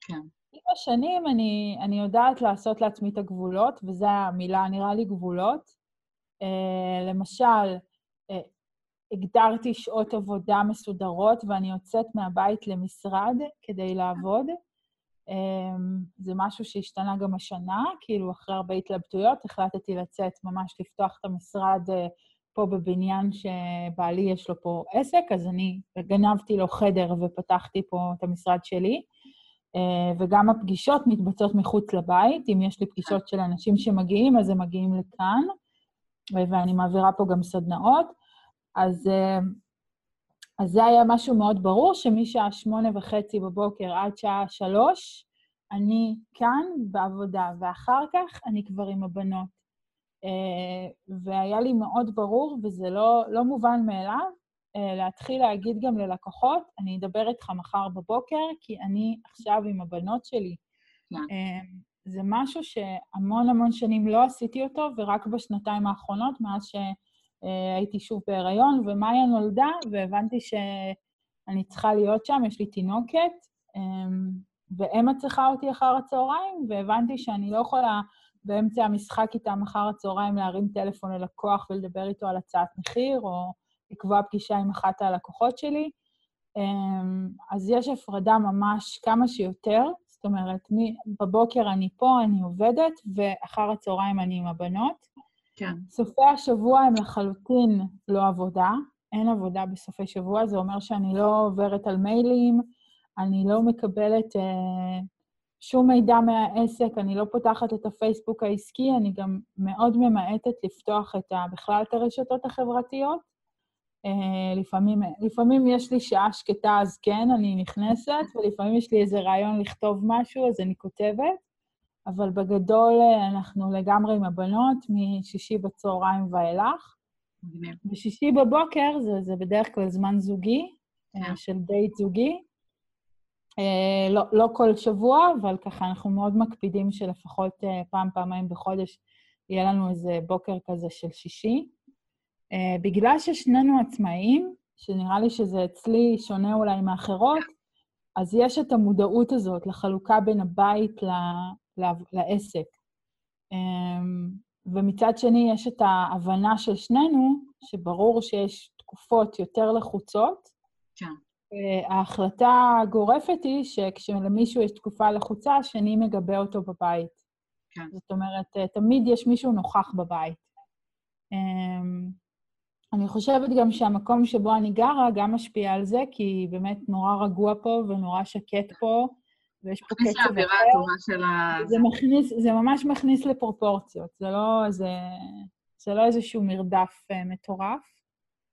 כן. עם השנים אני, אני יודעת לעשות לעצמי את הגבולות, וזו המילה, נראה לי גבולות. Uh, למשל, uh, הגדרתי שעות עבודה מסודרות ואני יוצאת מהבית למשרד כדי לעבוד. Um, זה משהו שהשתנה גם השנה, כאילו אחרי הרבה התלבטויות, החלטתי לצאת ממש לפתוח את המשרד אה, פה בבניין שבעלי יש לו פה עסק, אז אני גנבתי לו חדר ופתחתי פה את המשרד שלי. אה, וגם הפגישות מתבצעות מחוץ לבית. אם יש לי פגישות של אנשים שמגיעים, אז הם מגיעים לכאן, ואני מעבירה פה גם סדנאות. אז, אה, אז זה היה משהו מאוד ברור, שמשעה שמונה וחצי בבוקר עד שעה שלוש, אני כאן בעבודה, ואחר כך אני כבר עם הבנות. אה, והיה לי מאוד ברור, וזה לא, לא מובן מאליו, אה, להתחיל להגיד גם ללקוחות, אני אדבר איתך מחר בבוקר, כי אני עכשיו עם הבנות שלי. Yeah. אה, זה משהו שהמון המון שנים לא עשיתי אותו, ורק בשנתיים האחרונות, מאז שהייתי שוב בהיריון, ומאיה נולדה, והבנתי שאני צריכה להיות שם, יש לי תינוקת, ואמה צריכה אותי אחר הצהריים, והבנתי שאני לא יכולה באמצע המשחק איתם אחר הצהריים להרים טלפון ללקוח ולדבר איתו על הצעת מחיר, או לקבוע פגישה עם אחת הלקוחות שלי. אמ, אז יש הפרדה ממש כמה שיותר, זאת אומרת, בבוקר אני פה, אני עובדת, ואחר הצהריים אני עם הבנות. כן. סופי השבוע הם לחלוטין לא עבודה, אין עבודה בסופי שבוע, זה אומר שאני לא עוברת על מיילים, אני לא מקבלת אה, שום מידע מהעסק, אני לא פותחת את הפייסבוק העסקי, אני גם מאוד ממעטת לפתוח את ה, בכלל את הרשתות החברתיות. אה, לפעמים, לפעמים יש לי שעה שקטה, אז כן, אני נכנסת, ולפעמים יש לי איזה רעיון לכתוב משהו, אז אני כותבת, אבל בגדול אה, אנחנו לגמרי עם הבנות, משישי בצהריים ואילך. בשישי בבוקר זה, זה בדרך כלל זמן זוגי, yeah. אה, של דייט זוגי. לא, לא כל שבוע, אבל ככה אנחנו מאוד מקפידים שלפחות פעם, פעמיים בחודש יהיה לנו איזה בוקר כזה של שישי. Uh, בגלל ששנינו עצמאים, שנראה לי שזה אצלי שונה אולי מאחרות, אז יש את המודעות הזאת לחלוקה בין הבית ל, לעסק. ומצד שני, יש את ההבנה של שנינו, שברור שיש תקופות יותר לחוצות. ההחלטה הגורפת היא שכשלמישהו יש תקופה לחוצה, השני מגבה אותו בבית. כן. זאת אומרת, uh, תמיד יש מישהו נוכח בבית. Um, אני חושבת גם שהמקום שבו אני גרה גם משפיע על זה, כי באמת נורא רגוע פה ונורא שקט פה, ויש פה קצב אחר. מכניס לאווירה הטובה של ה... זה מכניס, זה ממש מכניס לפרופורציות, זה לא איזה... זה לא איזשהו מרדף uh, מטורף.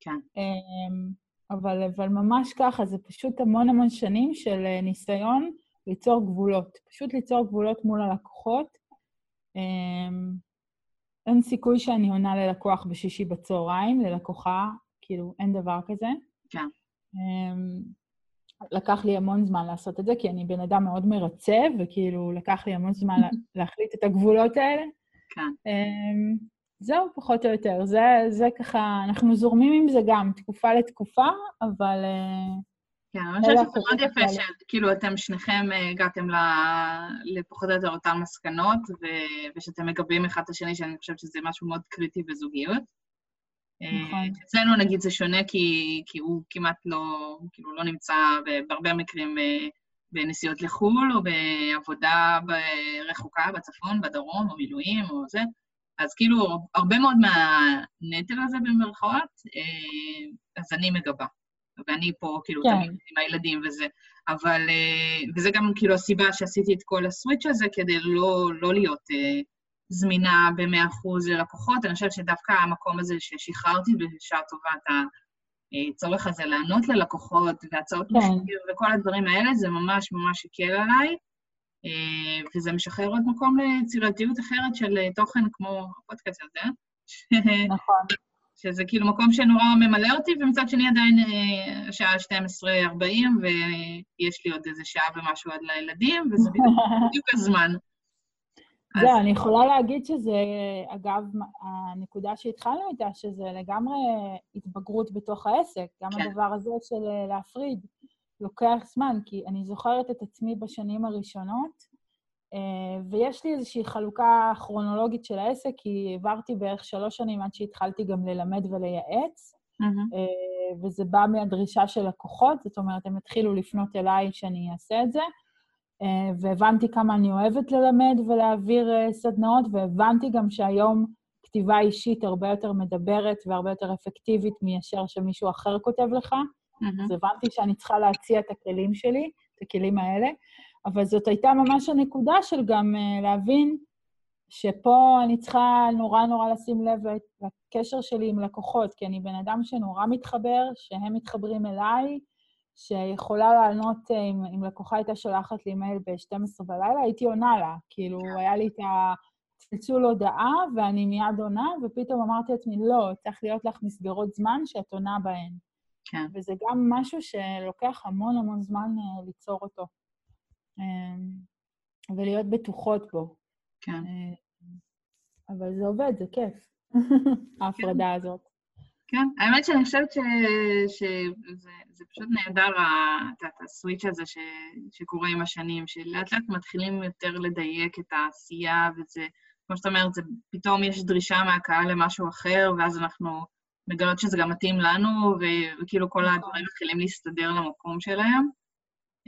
כן. Um, אבל, אבל ממש ככה, זה פשוט המון המון שנים של uh, ניסיון ליצור גבולות. פשוט ליצור גבולות מול הלקוחות. Um, אין סיכוי שאני עונה ללקוח בשישי בצהריים, ללקוחה, כאילו, אין דבר כזה. כן. Um, לקח לי המון זמן לעשות את זה, כי אני בן אדם מאוד מרצה, וכאילו, לקח לי המון זמן <laughs> להחליט את הגבולות האלה. כן. זהו, פחות או יותר. זה, זה ככה, אנחנו זורמים עם זה גם, תקופה לתקופה, אבל... Uh, כן, אני חושבת שזה מאוד יפה שכאילו אתם שניכם אה, הגעתם לפחות או יותר אותן מסקנות, ושאתם מגבים אחד את השני, שאני חושבת שזה משהו מאוד קריטי בזוגיות. נכון. אה, אצלנו נגיד זה שונה כי, כי הוא כמעט לא, כאילו לא נמצא בהרבה מקרים אה, בנסיעות לחו"ל או בעבודה רחוקה בצפון, בדרום, או מילואים או זה. אז כאילו, הרבה מאוד מהנטל הזה במרכאות, אז אני מגבה. ואני פה, כאילו, כן. תמיד עם הילדים וזה. אבל, אה, וזה גם כאילו הסיבה שעשיתי את כל הסוויץ' הזה, כדי לא, לא להיות uh, זמינה ב-100% ללקוחות. אני חושבת שדווקא המקום הזה ששחררתי בשעה טובה את הצורך הזה לענות ללקוחות, והצעות כן. משקיע וכל הדברים האלה, זה ממש ממש הקל עליי. Uh, וזה משחרר עוד מקום ליצירתיות אחרת של תוכן כמו הפודקאסט הזה. נכון. <laughs> שזה כאילו מקום שנורא ממלא אותי, ומצד שני עדיין אה, השעה 12.40, ויש לי עוד איזה שעה ומשהו עד לילדים, וזה בדיוק <laughs> הזמן. זהו, אני יכולה להגיד שזה, אגב, הנקודה שהתחלנו איתה, שזה לגמרי התבגרות בתוך העסק. גם כן. הדבר הזה של אה, להפריד לוקח זמן, כי אני זוכרת את עצמי בשנים הראשונות, אה, ויש לי איזושהי חלוקה כרונולוגית של העסק, כי העברתי בערך שלוש שנים עד שהתחלתי גם ללמד ולייעץ, mm-hmm. וזה בא מהדרישה של לקוחות, זאת אומרת, הם התחילו לפנות אליי שאני אעשה את זה. אה, והבנתי כמה אני אוהבת ללמד ולהעביר סדנאות, והבנתי גם שהיום כתיבה אישית הרבה יותר מדברת והרבה יותר אפקטיבית מאשר שמישהו אחר כותב לך. Mm-hmm. אז הבנתי שאני צריכה להציע את הכלים שלי, את הכלים האלה, אבל זאת הייתה ממש הנקודה של גם uh, להבין שפה אני צריכה נורא נורא לשים לב לקשר שלי עם לקוחות, כי אני בן אדם שנורא מתחבר, שהם מתחברים אליי, שיכולה לענות, אה, אם, אם לקוחה הייתה שולחת לי מייל ב-12 בלילה, הייתי עונה לה. כאילו, כן. היה לי את הצלצול הודעה, ואני מיד עונה, ופתאום אמרתי לעצמי, לא, צריך להיות לך מסגרות זמן שאת עונה בהן. כן. וזה גם משהו שלוקח המון המון זמן uh, ליצור אותו. Um, ולהיות בטוחות בו. כן. Uh, אבל זה עובד, זה כיף, <laughs> ההפרדה כן. הזאת. כן, האמת שאני חושבת שזה פשוט נהדר, את הסוויץ' הזה ש, שקורה עם השנים, שלאט לאט מתחילים יותר לדייק את העשייה, וזה, כמו שאת אומרת, זה, פתאום יש דרישה מהקהל למשהו אחר, ואז אנחנו מגלות שזה גם מתאים לנו, וכאילו כל נכון. הדברים מתחילים להסתדר למקום שלהם,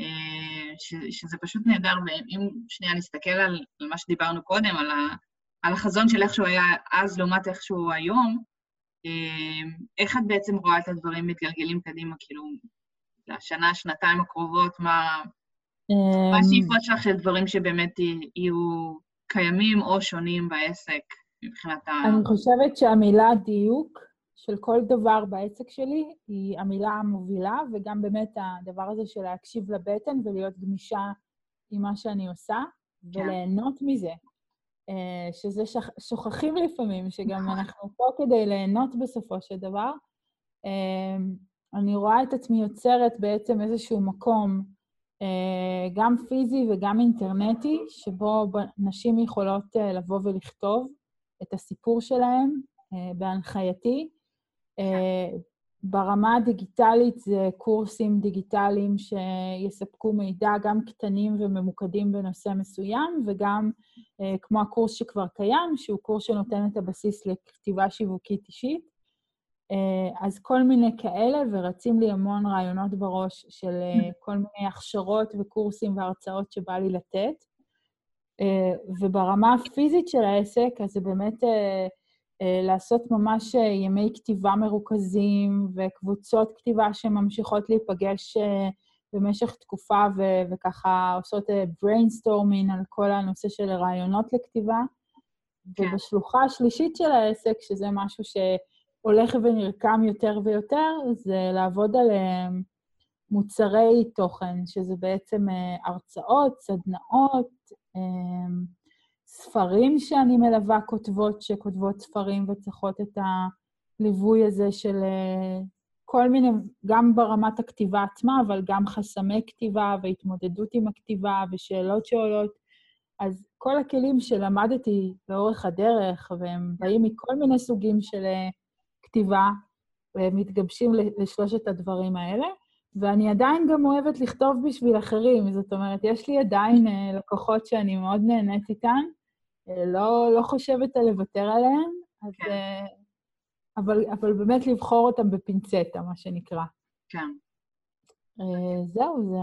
אה, ש, שזה פשוט נהדר, ואם שנייה נסתכל על, על מה שדיברנו קודם, על, ה, על החזון של איך שהוא היה אז לעומת איך שהוא היום, אה, איך את בעצם רואה את הדברים מתגלגלים קדימה, כאילו, לשנה, שנתיים הקרובות, מה, מה אמ, השאיפות שלך של דברים שבאמת יהיו קיימים או שונים בעסק מבחינת ה... אני חושבת שהמילה דיוק של כל דבר בעסק שלי היא המילה המובילה, וגם באמת הדבר הזה של להקשיב לבטן ולהיות גמישה עם מה שאני עושה, כן. וליהנות מזה. אה, שזה שכ... שוכחים לפעמים, שגם נכון. אנחנו פה כדי ליהנות בסופו של דבר. אה, אני רואה את עצמי יוצרת בעצם איזשהו מקום, אה, גם פיזי וגם אינטרנטי, שבו נשים יכולות לבוא ולכתוב את הסיפור שלהן בהנחייתי. כן. ברמה הדיגיטלית זה קורסים דיגיטליים שיספקו מידע גם קטנים וממוקדים בנושא מסוים, וגם אה, כמו הקורס שכבר קיים, שהוא קורס שנותן את הבסיס לכתיבה שיווקית אישית. אה, אז כל מיני כאלה, ורצים לי המון רעיונות בראש של אה, <laughs> כל מיני הכשרות וקורסים והרצאות שבא לי לתת. וברמה הפיזית של העסק, אז זה באמת... אה, לעשות ממש אה, ימי כתיבה מרוכזים וקבוצות כתיבה שממשיכות להיפגש אה, במשך תקופה ו- וככה עושות brainstorming על כל הנושא של רעיונות לכתיבה. כן. ובשלוחה השלישית של העסק, שזה משהו שהולך ונרקם יותר ויותר, זה לעבוד על מוצרי תוכן, שזה בעצם הרצאות, סדנאות, ספרים שאני מלווה כותבות שכותבות ספרים וצריכות את הליווי הזה של אה, כל מיני, גם ברמת הכתיבה עצמה, אבל גם חסמי כתיבה והתמודדות עם הכתיבה ושאלות שעולות. אז כל הכלים שלמדתי לאורך הדרך, והם באים מכל מיני סוגים של אה, כתיבה, והם מתגבשים לשלושת הדברים האלה. ואני עדיין גם אוהבת לכתוב בשביל אחרים, זאת אומרת, יש לי עדיין אה, לקוחות שאני מאוד נהנית איתן, לא, לא חושבת על לוותר עליהם, אז... כן. אה, אבל, אבל באמת לבחור אותם בפינצטה, מה שנקרא. כן. אה, זהו, זה...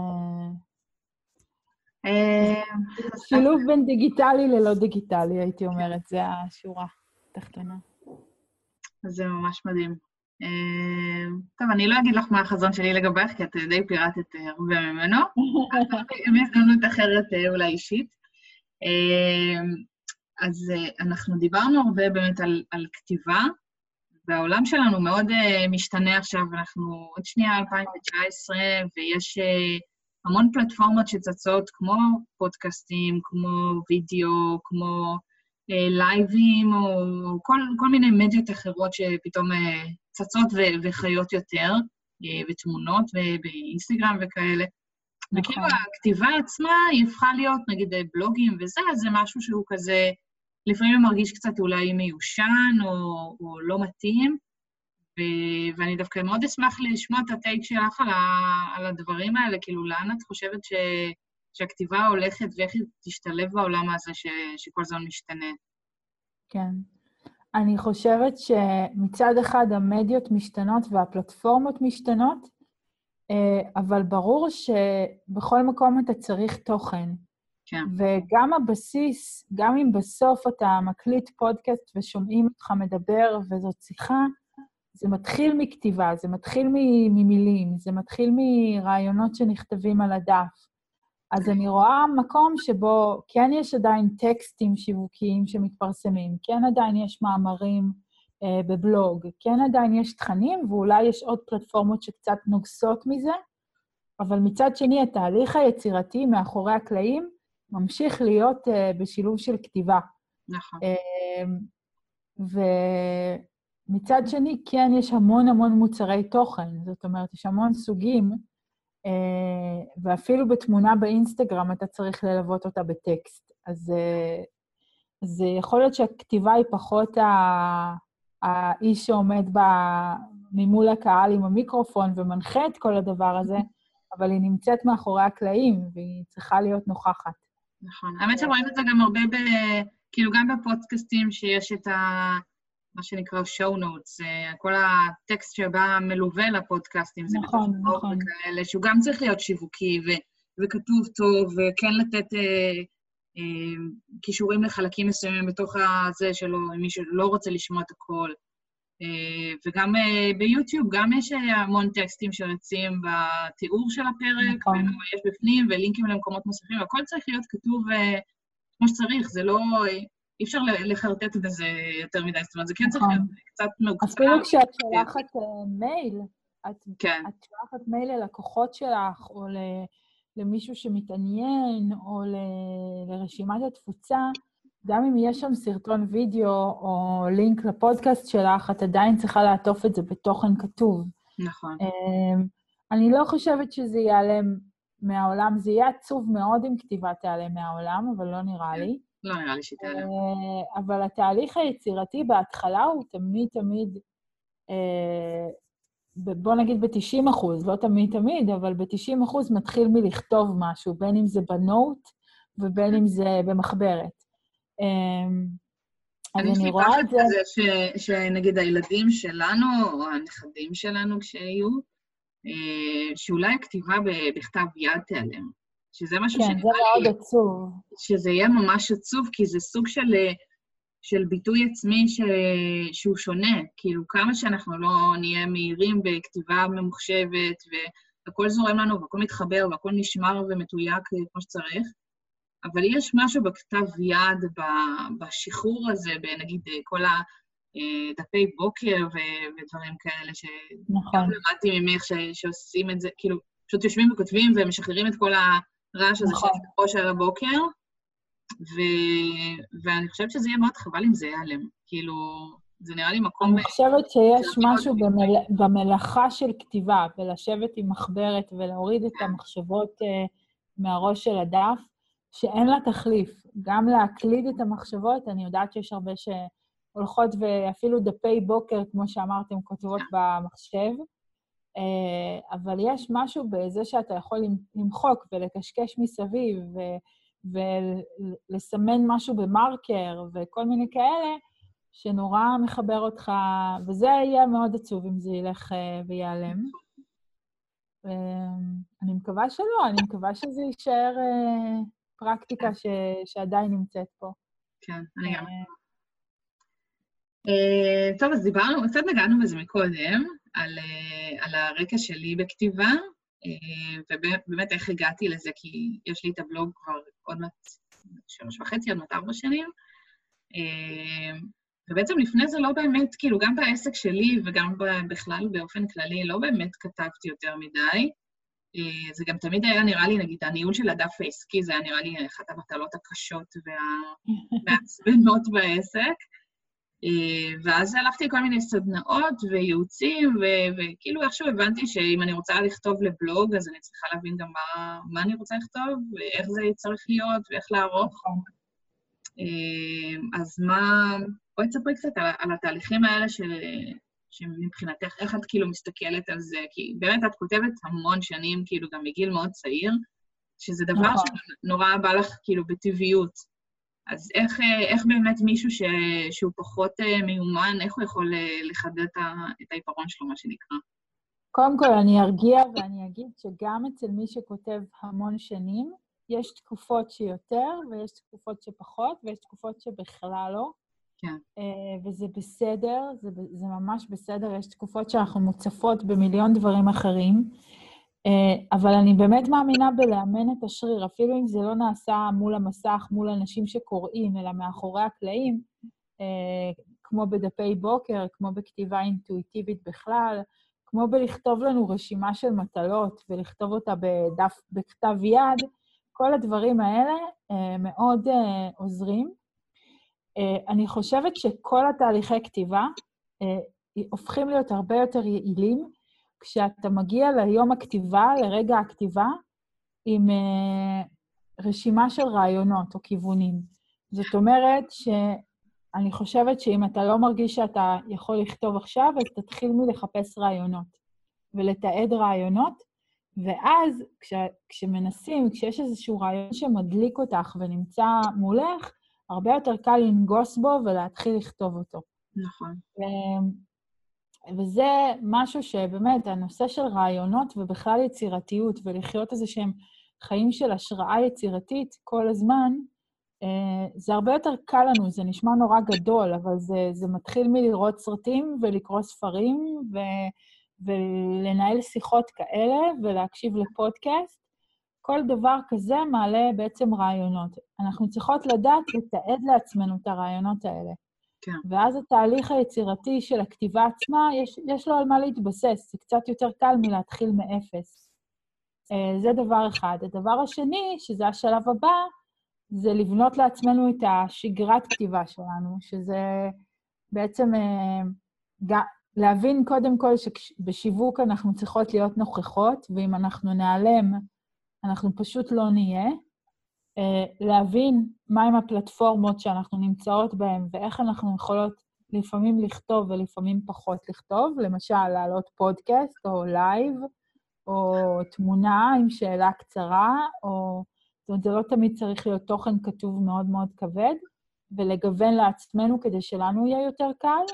שילוב בין דיגיטלי ללא דיגיטלי, הייתי אומרת, זה השורה התחתונה. זה ממש מדהים. טוב, אני לא אגיד לך מה החזון שלי לגבייך, כי את די פירטת הרבה ממנו. בהזדמנות אחרת אולי אישית. אז uh, אנחנו דיברנו הרבה באמת על, על כתיבה, והעולם שלנו מאוד uh, משתנה עכשיו, אנחנו עוד שנייה 2019, ויש uh, המון פלטפורמות שצצות, כמו פודקאסטים, כמו וידאו, כמו לייבים, או כל, כל מיני מדיות אחרות שפתאום צצות ו- וחיות יותר, ותמונות ובאינסטגרם וכאלה. נכון. וכאילו הכתיבה עצמה היא הפכה להיות, נגיד, בלוגים וזה, אז זה משהו שהוא כזה לפעמים מרגיש קצת אולי מיושן או, או לא מתאים, ו, ואני דווקא מאוד אשמח לשמוע את הטייק שלך על, ה, על הדברים האלה, כאילו, לאן את חושבת ש, שהכתיבה הולכת ואיך היא תשתלב בעולם הזה ש, שכל הזמן משתנה? כן. אני חושבת שמצד אחד המדיות משתנות והפלטפורמות משתנות, אבל ברור שבכל מקום אתה צריך תוכן. כן. וגם הבסיס, גם אם בסוף אתה מקליט פודקאסט ושומעים אותך מדבר וזאת שיחה, זה מתחיל מכתיבה, זה מתחיל ממילים, זה מתחיל מרעיונות שנכתבים על הדף. אז אני רואה מקום שבו כן יש עדיין טקסטים שיווקיים שמתפרסמים, כן עדיין יש מאמרים אה, בבלוג, כן עדיין יש תכנים, ואולי יש עוד פלטפורמות שקצת נוגסות מזה, אבל מצד שני, התהליך היצירתי מאחורי הקלעים ממשיך להיות אה, בשילוב של כתיבה. נכון. אה, ומצד שני, כן, יש המון המון מוצרי תוכן, זאת אומרת, יש המון סוגים, אה, ואפילו בתמונה באינסטגרם אתה צריך ללוות אותה בטקסט. אז, אה, אז יכול להיות שהכתיבה היא פחות האיש שעומד ב, ממול הקהל עם המיקרופון ומנחה את כל הדבר הזה, אבל היא נמצאת מאחורי הקלעים והיא צריכה להיות נוכחת. נכון. האמת שרואים את זה גם הרבה ב... כאילו, גם בפודקאסטים שיש את ה... מה שנקרא show notes, אה, כל הטקסט שבא מלווה לפודקאסטים, זה נכון, נכון. וכאלה, שהוא גם צריך להיות שיווקי ו, וכתוב טוב, וכן לתת אה, אה, כישורים לחלקים מסוימים בתוך הזה שלו, אם מישהו לא רוצה לשמוע את הכל. אה, וגם אה, ביוטיוב, גם יש אה, המון טקסטים שרצים בתיאור של הפרק, נכון. ויש בפנים, ולינקים למקומות נוספים, והכל צריך להיות כתוב כמו שצריך, זה לא... אי אפשר לחרטט בזה יותר מדי, זאת אומרת, זה כן צריך נכון. להיות קצת מעוקצר. אפילו כשאת שולחת אה, מייל, את, כן. את שולחת מייל ללקוחות שלך, או למישהו שמתעניין, או לרשימת התפוצה, גם אם יש שם סרטון וידאו או לינק לפודקאסט שלך, את עדיין צריכה לעטוף את זה בתוכן כתוב. נכון. אמ, אני לא חושבת שזה ייעלם מהעולם. זה יהיה עצוב מאוד אם כתיבה תיעלם מהעולם, אבל לא נראה כן. לי. לא נראה לי שהיא תיעלם. אבל התהליך היצירתי בהתחלה הוא תמיד תמיד, אה, בוא נגיד ב-90 אחוז, לא תמיד תמיד, אבל ב-90 אחוז מתחיל מלכתוב משהו, בין אם זה בנוט ובין אם זה במחברת. אמ, אז אני רואה את זה... שנגיד הילדים שלנו, או הנכדים שלנו כשהיו, אה, שאולי הכתיבה בכתב יד תיעלם. שזה משהו שנראה לי... כן, זה מאוד עצוב. שזה יהיה ממש עצוב, כי זה סוג של, אה, של ביטוי עצמי ש, שהוא שונה. כאילו, כמה שאנחנו לא נהיה מהירים בכתיבה ממוחשבת, והכל זורם לנו, והכל מתחבר, והכל נשמר ומתויק כמו שצריך, אבל יש משהו בכתב יד, בשחרור הזה, בנגיד כל הדפי בוקר ודברים כאלה, שגם נכון. למדתי ממך שעושים את זה, כאילו, פשוט יושבים וכותבים ומשחררים את כל הרעש הזה נכון. שיש בראש על הבוקר, ו... ואני חושבת שזה יהיה מאוד חבל אם זה ייעלם. כאילו, זה נראה לי מקום... אני חושבת שיש משהו במל... במלאכה של כתיבה, בלשבת עם מחברת ולהוריד את המחשבות uh, מהראש של הדף, שאין לה תחליף. גם להקליד את המחשבות, אני יודעת שיש הרבה שהולכות ואפילו דפי בוקר, כמו שאמרתם, כותבות במחשב, אה, אבל יש משהו בזה שאתה יכול למחוק ולקשקש מסביב ולסמן משהו במרקר וכל מיני כאלה, שנורא מחבר אותך, וזה יהיה מאוד עצוב אם זה ילך אה, וייעלם. אני מקווה שלא, אני מקווה שזה יישאר אה, פרקטיקה ש, שעדיין נמצאת פה. כן, אני גם. Uh, טוב, אז דיברנו, קצת נגענו בזה מקודם, על, uh, על הרקע שלי בכתיבה, ובאמת איך הגעתי לזה, כי יש לי את הבלוג כבר עוד מעט שלוש וחצי, עוד מעט ארבע שנים. ובעצם לפני זה לא באמת, כאילו, גם בעסק שלי וגם בכלל, באופן כללי, לא באמת כתבתי יותר מדי. אה, זה גם תמיד היה נראה לי, נגיד, הניהול של הדף העסקי, זה היה נראה לי אחת המטלות הקשות והמעצבנות <laughs> בעסק. אה, ואז הלכתי לכל מיני סדנאות וייעוצים, וכאילו איכשהו הבנתי שאם אני רוצה לכתוב לבלוג, אז אני צריכה להבין גם מה, מה אני רוצה לכתוב, ואיך זה צריך להיות, ואיך לערוך. נכון. אה, אז מה... בואי תספרי קצת על, על התהליכים האלה של, שמבחינתך, איך את כאילו מסתכלת על זה? כי באמת את כותבת המון שנים, כאילו גם מגיל מאוד צעיר, שזה דבר נכון. שנורא בא לך כאילו בטבעיות. אז איך, איך באמת מישהו ש, שהוא פחות אה, מיומן, איך הוא יכול אה, לחדד את העיפרון שלו, מה שנקרא? קודם כל, אני ארגיע ואני אגיד שגם אצל מי שכותב המון שנים, יש תקופות שיותר ויש תקופות שפחות ויש תקופות שבכלל לא. כן. Uh, וזה בסדר, זה, זה ממש בסדר, יש תקופות שאנחנו מוצפות במיליון דברים אחרים. Uh, אבל אני באמת מאמינה בלאמן את השריר, אפילו אם זה לא נעשה מול המסך, מול אנשים שקוראים, אלא מאחורי הקלעים, uh, כמו בדפי בוקר, כמו בכתיבה אינטואיטיבית בכלל, כמו בלכתוב לנו רשימה של מטלות ולכתוב אותה בדף, בכתב יד, כל הדברים האלה מאוד עוזרים. Uh, אני חושבת שכל התהליכי כתיבה uh, הופכים להיות הרבה יותר יעילים כשאתה מגיע ליום הכתיבה, לרגע הכתיבה, עם uh, רשימה של רעיונות או כיוונים. זאת אומרת שאני חושבת שאם אתה לא מרגיש שאתה יכול לכתוב עכשיו, אז תתחיל מלחפש רעיונות ולתעד רעיונות, ואז כש, כשמנסים, כשיש איזשהו רעיון שמדליק אותך ונמצא מולך, הרבה יותר קל לנגוס בו ולהתחיל לכתוב אותו. נכון. וזה משהו שבאמת, הנושא של רעיונות ובכלל יצירתיות, ולחיות איזה שהם חיים של השראה יצירתית כל הזמן, זה הרבה יותר קל לנו, זה נשמע נורא גדול, אבל זה, זה מתחיל מלראות סרטים ולקרוא ספרים ו, ולנהל שיחות כאלה ולהקשיב לפודקאסט. כל דבר כזה מעלה בעצם רעיונות. אנחנו צריכות לדעת לתעד לעצמנו את הרעיונות האלה. כן. ואז התהליך היצירתי של הכתיבה עצמה, יש, יש לו על מה להתבסס, זה קצת יותר קל מלהתחיל מאפס. Uh, זה דבר אחד. הדבר השני, שזה השלב הבא, זה לבנות לעצמנו את השגרת כתיבה שלנו, שזה בעצם אה, להבין קודם כל שבשיווק אנחנו צריכות להיות נוכחות, ואם אנחנו ניעלם, אנחנו פשוט לא נהיה. אה, להבין מהם הפלטפורמות שאנחנו נמצאות בהן ואיך אנחנו יכולות לפעמים לכתוב ולפעמים פחות לכתוב, למשל, להעלות פודקאסט או live, או תמונה עם שאלה קצרה, או... זאת אומרת, זה לא תמיד צריך להיות תוכן כתוב מאוד מאוד כבד, ולגוון לעצמנו כדי שלנו יהיה יותר קל,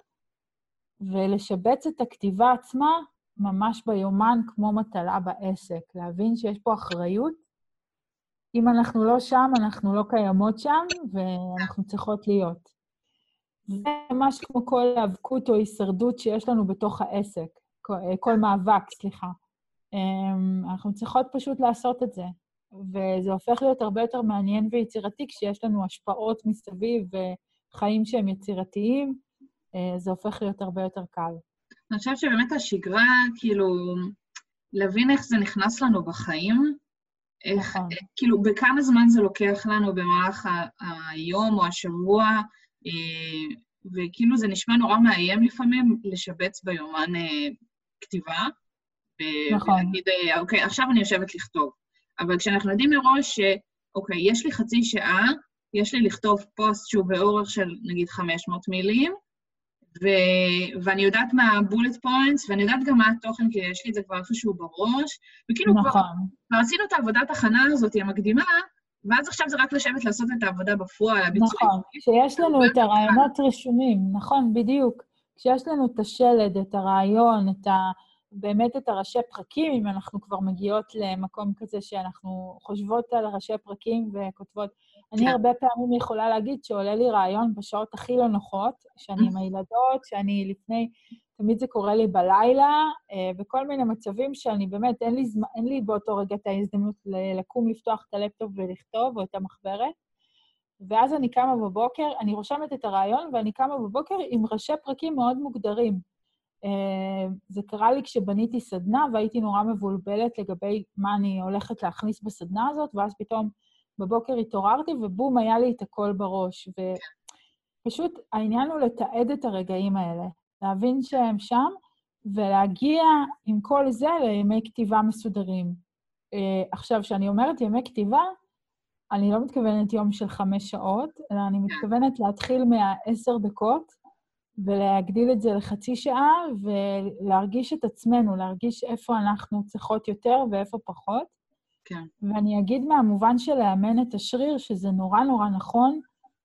ולשבץ את הכתיבה עצמה ממש ביומן כמו מטלה בעסק, להבין שיש פה אחריות אם אנחנו לא שם, אנחנו לא קיימות שם, ואנחנו צריכות להיות. זה ממש כמו כל היאבקות או הישרדות שיש לנו בתוך העסק, כל מאבק, סליחה. אמ, אנחנו צריכות פשוט לעשות את זה, וזה הופך להיות הרבה יותר מעניין ויצירתי כשיש לנו השפעות מסביב וחיים שהם יצירתיים, אה, זה הופך להיות הרבה יותר קל. אני חושבת שבאמת השגרה, כאילו, להבין איך זה נכנס לנו בחיים, איך, נכון. כאילו, בכמה זמן זה לוקח לנו במהלך היום או השבוע, אה, וכאילו זה נשמע נורא מאיים לפעמים לשבץ ביומן אה, כתיבה. נכון. ולהגיד, אה, אוקיי, עכשיו אני יושבת לכתוב. אבל כשאנחנו יודעים מראש שאוקיי, יש לי חצי שעה, יש לי לכתוב פוסט שהוא באורך של נגיד 500 מילים, ו- ואני יודעת מה ה bullet points, ואני יודעת גם מה התוכן, כי יש לי את זה כבר איפשהו בראש, וכאילו נכון. כבר, כבר עשינו את העבודת הכנה הזאת, המקדימה, ואז עכשיו זה רק לשבת לעשות את העבודה בפועל, הביצועים. נכון, כשיש לנו את הרעיונות רשומים, נכון, בדיוק. כשיש לנו את השלד, את הרעיון, את ה... באמת את הראשי פרקים, אם אנחנו כבר מגיעות למקום כזה שאנחנו חושבות על ראשי פרקים וכותבות. אני כן. הרבה פעמים יכולה להגיד שעולה לי רעיון בשעות הכי לא נוחות, שאני עם הילדות, שאני לפני, תמיד זה קורה לי בלילה, אה, בכל מיני מצבים שאני באמת, אין לי, זמן, אין לי באותו רגע את ההזדמנות לקום, לפתוח את הלפטופ ולכתוב, או את המחברת. ואז אני קמה בבוקר, אני רושמת את הרעיון, ואני קמה בבוקר עם ראשי פרקים מאוד מוגדרים. אה, זה קרה לי כשבניתי סדנה, והייתי נורא מבולבלת לגבי מה אני הולכת להכניס בסדנה הזאת, ואז פתאום בבוקר התעוררתי, ובום, היה לי את הכל בראש. ופשוט העניין הוא לתעד את הרגעים האלה, להבין שהם שם, ולהגיע עם כל זה לימי כתיבה מסודרים. אה, עכשיו, כשאני אומרת ימי כתיבה, אני לא מתכוונת יום של חמש שעות, אלא אני מתכוונת להתחיל מהעשר דקות, ולהגדיל את זה לחצי שעה, ולהרגיש את עצמנו, להרגיש איפה אנחנו צריכות יותר ואיפה פחות. כן. ואני אגיד מהמובן של לאמן את השריר, שזה נורא נורא נכון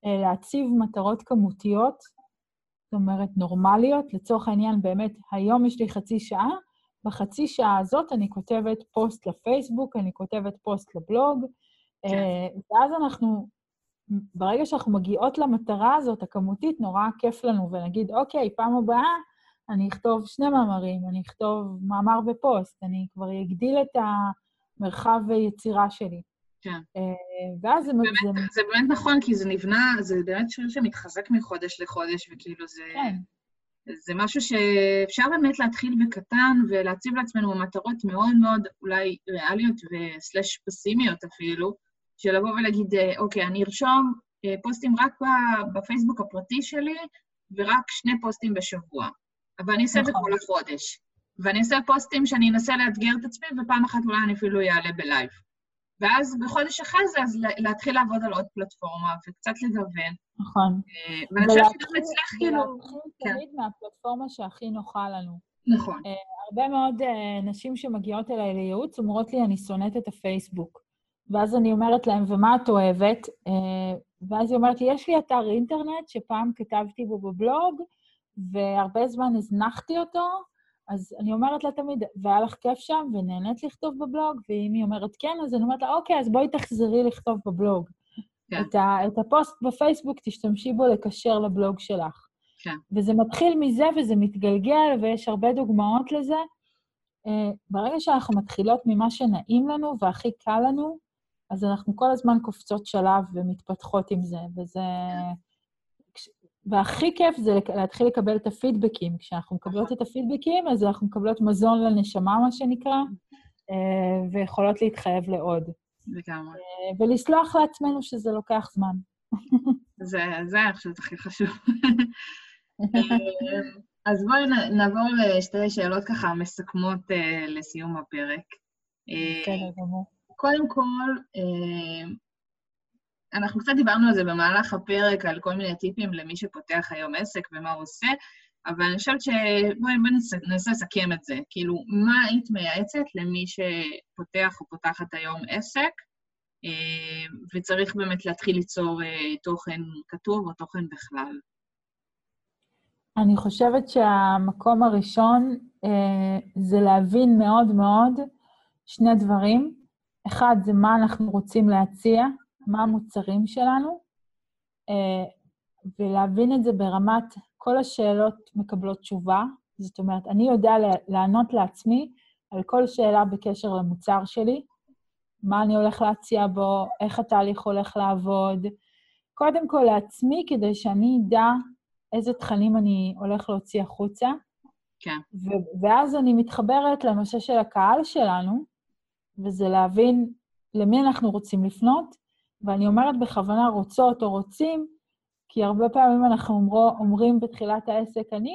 אה, להציב מטרות כמותיות, זאת אומרת, נורמליות. לצורך העניין, באמת, היום יש לי חצי שעה, בחצי שעה הזאת אני כותבת פוסט לפייסבוק, אני כותבת פוסט לבלוג, כן. ואז אנחנו, ברגע שאנחנו מגיעות למטרה הזאת, הכמותית, נורא כיף לנו, ונגיד, אוקיי, פעם הבאה אני אכתוב שני מאמרים, אני אכתוב מאמר ופוסט, אני כבר אגדיל את המרחב יצירה שלי. כן. ואז זה... באמת, זה... זה באמת נכון, כי זה נבנה, זה באמת שיר שמתחזק מחודש לחודש, וכאילו זה... כן. זה משהו שאפשר באמת להתחיל בקטן ולהציב לעצמנו מטרות מאוד מאוד אולי ריאליות וסלש פסימיות אפילו, של לבוא ולהגיד, אה, אוקיי, אני ארשום אה, פוסטים רק בפייסבוק הפרטי שלי ורק שני פוסטים בשבוע. אבל אני אעשה את זה נכון. כל החודש. ואני אעשה פוסטים שאני אנסה לאתגר את עצמי, ופעם אחת אולי אני אפילו אעלה בלייב. ואז בחודש אחרי זה, אז להתחיל לעבוד על עוד פלטפורמה וקצת לגוון. נכון. אה, ואני חושבת שגם אצלך, כאילו... ולהתחיל כן. תמיד מהפלטפורמה שהכי נוחה לנו. נכון. הרבה מאוד נשים שמגיעות אליי לייעוץ אומרות לי, אני שונאת את הפייסבוק. ואז אני אומרת להם, ומה את אוהבת? אה, ואז היא אומרת לי, יש לי אתר אינטרנט שפעם כתבתי בו בבלוג, והרבה זמן הזנחתי אותו, אז אני אומרת לה תמיד, והיה לך כיף שם, ונהנית לכתוב בבלוג? ואם היא אומרת כן, אז אני אומרת לה, אוקיי, אז בואי תחזרי לכתוב בבלוג. כן. את, ה, את הפוסט בפייסבוק, תשתמשי בו לקשר לבלוג שלך. כן. וזה מתחיל מזה וזה מתגלגל, ויש הרבה דוגמאות לזה. Uh, ברגע שאנחנו מתחילות ממה שנעים לנו והכי קל לנו, אז אנחנו כל הזמן קופצות שלב ומתפתחות עם זה, וזה... והכי כיף זה להתחיל לקבל את הפידבקים. כשאנחנו מקבלות את הפידבקים, אז אנחנו מקבלות מזון לנשמה, מה שנקרא, אה, ויכולות להתחייב לעוד. לגמרי. אה, ולסלוח לעצמנו שזה לוקח זמן. זה, זה אני חושבת הכי חשוב. אה, אז בואי נעבור לשתי שאלות ככה מסכמות לסיום הפרק. כן, גמור. קודם כל, אה, אנחנו קצת דיברנו על זה במהלך הפרק, על כל מיני טיפים למי שפותח היום עסק ומה הוא עושה, אבל אני חושבת שבואי ננסה לסכם את זה. כאילו, מה היית מייעצת למי שפותח או פותחת היום עסק, אה, וצריך באמת להתחיל ליצור אה, תוכן כתוב או תוכן בכלל? אני חושבת שהמקום הראשון זה להבין מאוד מאוד שני דברים. אחד, זה מה אנחנו רוצים להציע, מה המוצרים שלנו, אה, ולהבין את זה ברמת כל השאלות מקבלות תשובה. זאת אומרת, אני יודע לענות לעצמי על כל שאלה בקשר למוצר שלי, מה אני הולך להציע בו, איך התהליך הולך לעבוד. קודם כל לעצמי, כדי שאני אדע איזה תכנים אני הולך להוציא החוצה. כן. ואז אני מתחברת לנושא של הקהל שלנו, וזה להבין למי אנחנו רוצים לפנות, ואני אומרת בכוונה רוצות או רוצים, כי הרבה פעמים אנחנו אומרו, אומרים בתחילת העסק, אני,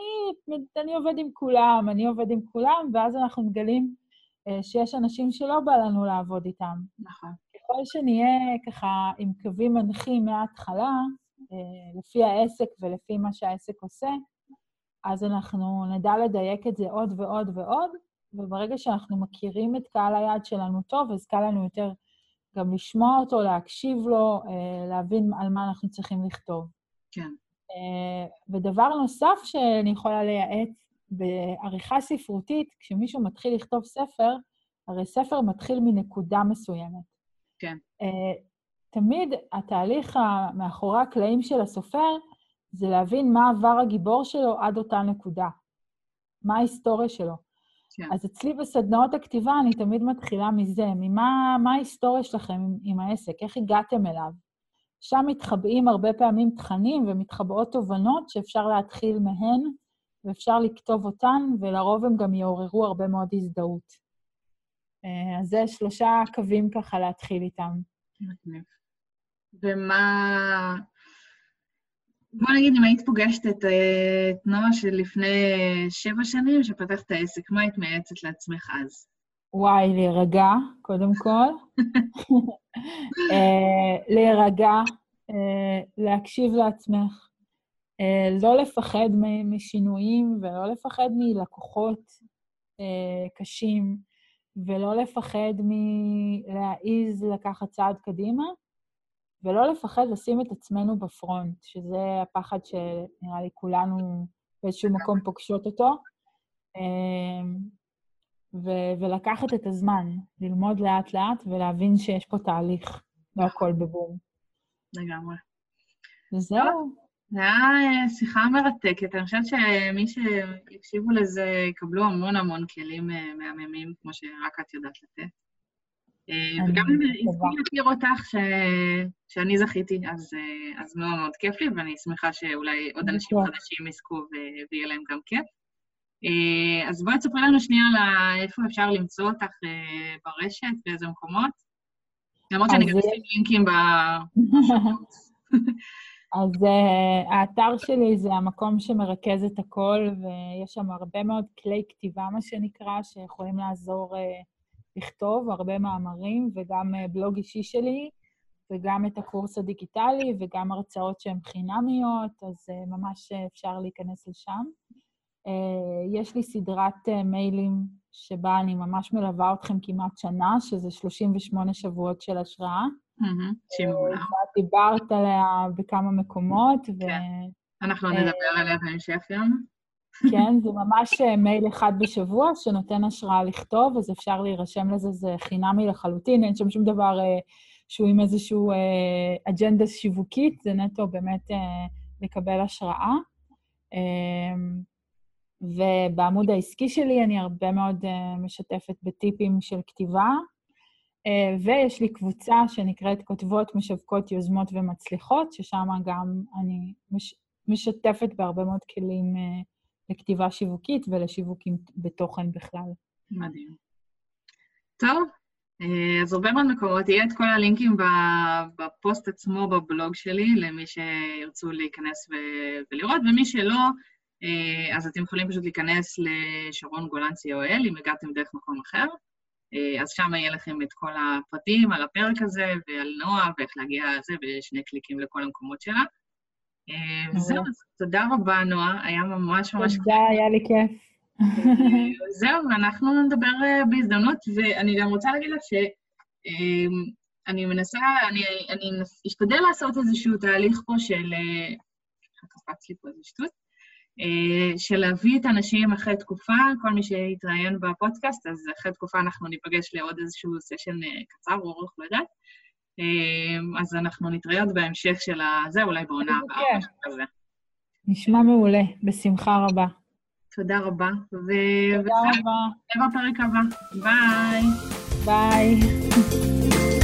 אני עובד עם כולם, אני עובד עם כולם, ואז אנחנו מגלים אה, שיש אנשים שלא בא לנו לעבוד איתם. נכון. ככל שנהיה ככה עם קווים מנחים מההתחלה, אה, לפי העסק ולפי מה שהעסק עושה, אז אנחנו נדע לדייק את זה עוד ועוד ועוד, וברגע שאנחנו מכירים את קהל היעד שלנו טוב, אז קל לנו יותר גם לשמוע אותו, להקשיב לו, אה, להבין על מה אנחנו צריכים לכתוב. כן. אה, ודבר נוסף שאני יכולה לייעץ, בעריכה ספרותית, כשמישהו מתחיל לכתוב ספר, הרי ספר מתחיל מנקודה מסוימת. כן. אה, תמיד התהליך מאחורי הקלעים של הסופר זה להבין מה עבר הגיבור שלו עד אותה נקודה, מה ההיסטוריה שלו. כן. אז אצלי בסדנאות הכתיבה אני תמיד מתחילה מזה, ממה ההיסטוריה שלכם עם, עם העסק, איך הגעתם אליו. שם מתחבאים הרבה פעמים תכנים ומתחבאות תובנות שאפשר להתחיל מהן, ואפשר לכתוב אותן, ולרוב הם גם יעוררו הרבה מאוד הזדהות. אה, אז זה שלושה קווים ככה להתחיל איתם. ומה... בוא נגיד, אם היית פוגשת את, אה, נועה של לפני שבע שנים, שפתחת את העסק, מה היית מייעצת לעצמך אז? וואי, להירגע, קודם כל. uh, להירגע, uh, להקשיב לעצמך, לא לפחד משינויים ולא לפחד מלקוחות קשים, ולא לפחד מלהעיז לקחת צעד קדימה. ולא לפחד לשים את עצמנו בפרונט, שזה הפחד שנראה לי כולנו באיזשהו מקום פוגשות אותו. אמ, ו- ולקחת את הזמן, ללמוד לאט-לאט ולהבין שיש פה תהליך, לא הכל בבום. לגמרי. וזהו. זו הייתה שיחה מרתקת. אני חושבת שמי שיקשיבו לזה יקבלו המון המון כלים מהממים, כמו שרק את יודעת לתת. וגם אם יזכי להכיר אותך ש... שאני זכיתי, אז, אז מאוד מאוד כיף לי, ואני שמחה שאולי עוד אנשים חדשים יזכו ויהיה להם גם כיף. אז בואי תספרי לנו שנייה על איפה אפשר למצוא אותך ברשת, באיזה מקומות. למרות שאני גם אשים לינקים ב... <laughs> אז uh, האתר שלי זה המקום שמרכז את הכל, ויש שם הרבה מאוד כלי כתיבה, מה שנקרא, שיכולים לעזור uh, לכתוב, הרבה מאמרים, וגם uh, בלוג אישי שלי, וגם את הקורס הדיגיטלי, וגם הרצאות שהן חינמיות, אז uh, ממש אפשר להיכנס לשם. יש לי סדרת מיילים שבה אני ממש מלווה אתכם כמעט שנה, שזה 38 שבועות של השראה. שמעולה. דיברת עליה בכמה מקומות, ו... כן. אנחנו נדבר עליה בהמשך גם. כן, זה ממש מייל אחד בשבוע שנותן השראה לכתוב, אז אפשר להירשם לזה, זה חינמי לחלוטין, אין שם שום דבר שהוא עם איזושהי אג'נדה שיווקית, זה נטו באמת לקבל השראה. ובעמוד העסקי שלי אני הרבה מאוד משתפת בטיפים של כתיבה, ויש לי קבוצה שנקראת כותבות, משווקות, יוזמות ומצליחות, ששם גם אני מש, משתפת בהרבה מאוד כלים לכתיבה שיווקית ולשיווקים בתוכן בכלל. מדהים. טוב, אז הרבה מאוד מקומות, יהיה את כל הלינקים בפוסט עצמו בבלוג שלי, למי שירצו להיכנס ולראות, ומי שלא, אז אתם יכולים פשוט להיכנס לשרון גולן co.il, אם הגעתם דרך מקום אחר. אז שם יהיה לכם את כל הפרטים על הפרק הזה ועל נועה ואיך להגיע לזה, ושני קליקים לכל המקומות שלה. וזהו, אז תודה רבה, נועה, היה ממש ממש... תודה, היה לי כיף. זהו, ואנחנו נדבר בהזדמנות, ואני גם רוצה להגיד לך שאני מנסה, אני, אני אשתדל לעשות איזשהו תהליך פה של... קפץ לי פה איזה שטות. של להביא את האנשים אחרי תקופה, כל מי שיתראיין בפודקאסט, אז אחרי תקופה אנחנו ניפגש לעוד איזשהו סשן קצר או ארוך, לא יודעת. אז אנחנו נתראה עוד בהמשך של הזה, אולי בעונה הבאה, משהו כזה. נשמע מעולה, בשמחה רבה. תודה רבה. תודה רבה. נראה בפרק הבא. ביי. ביי.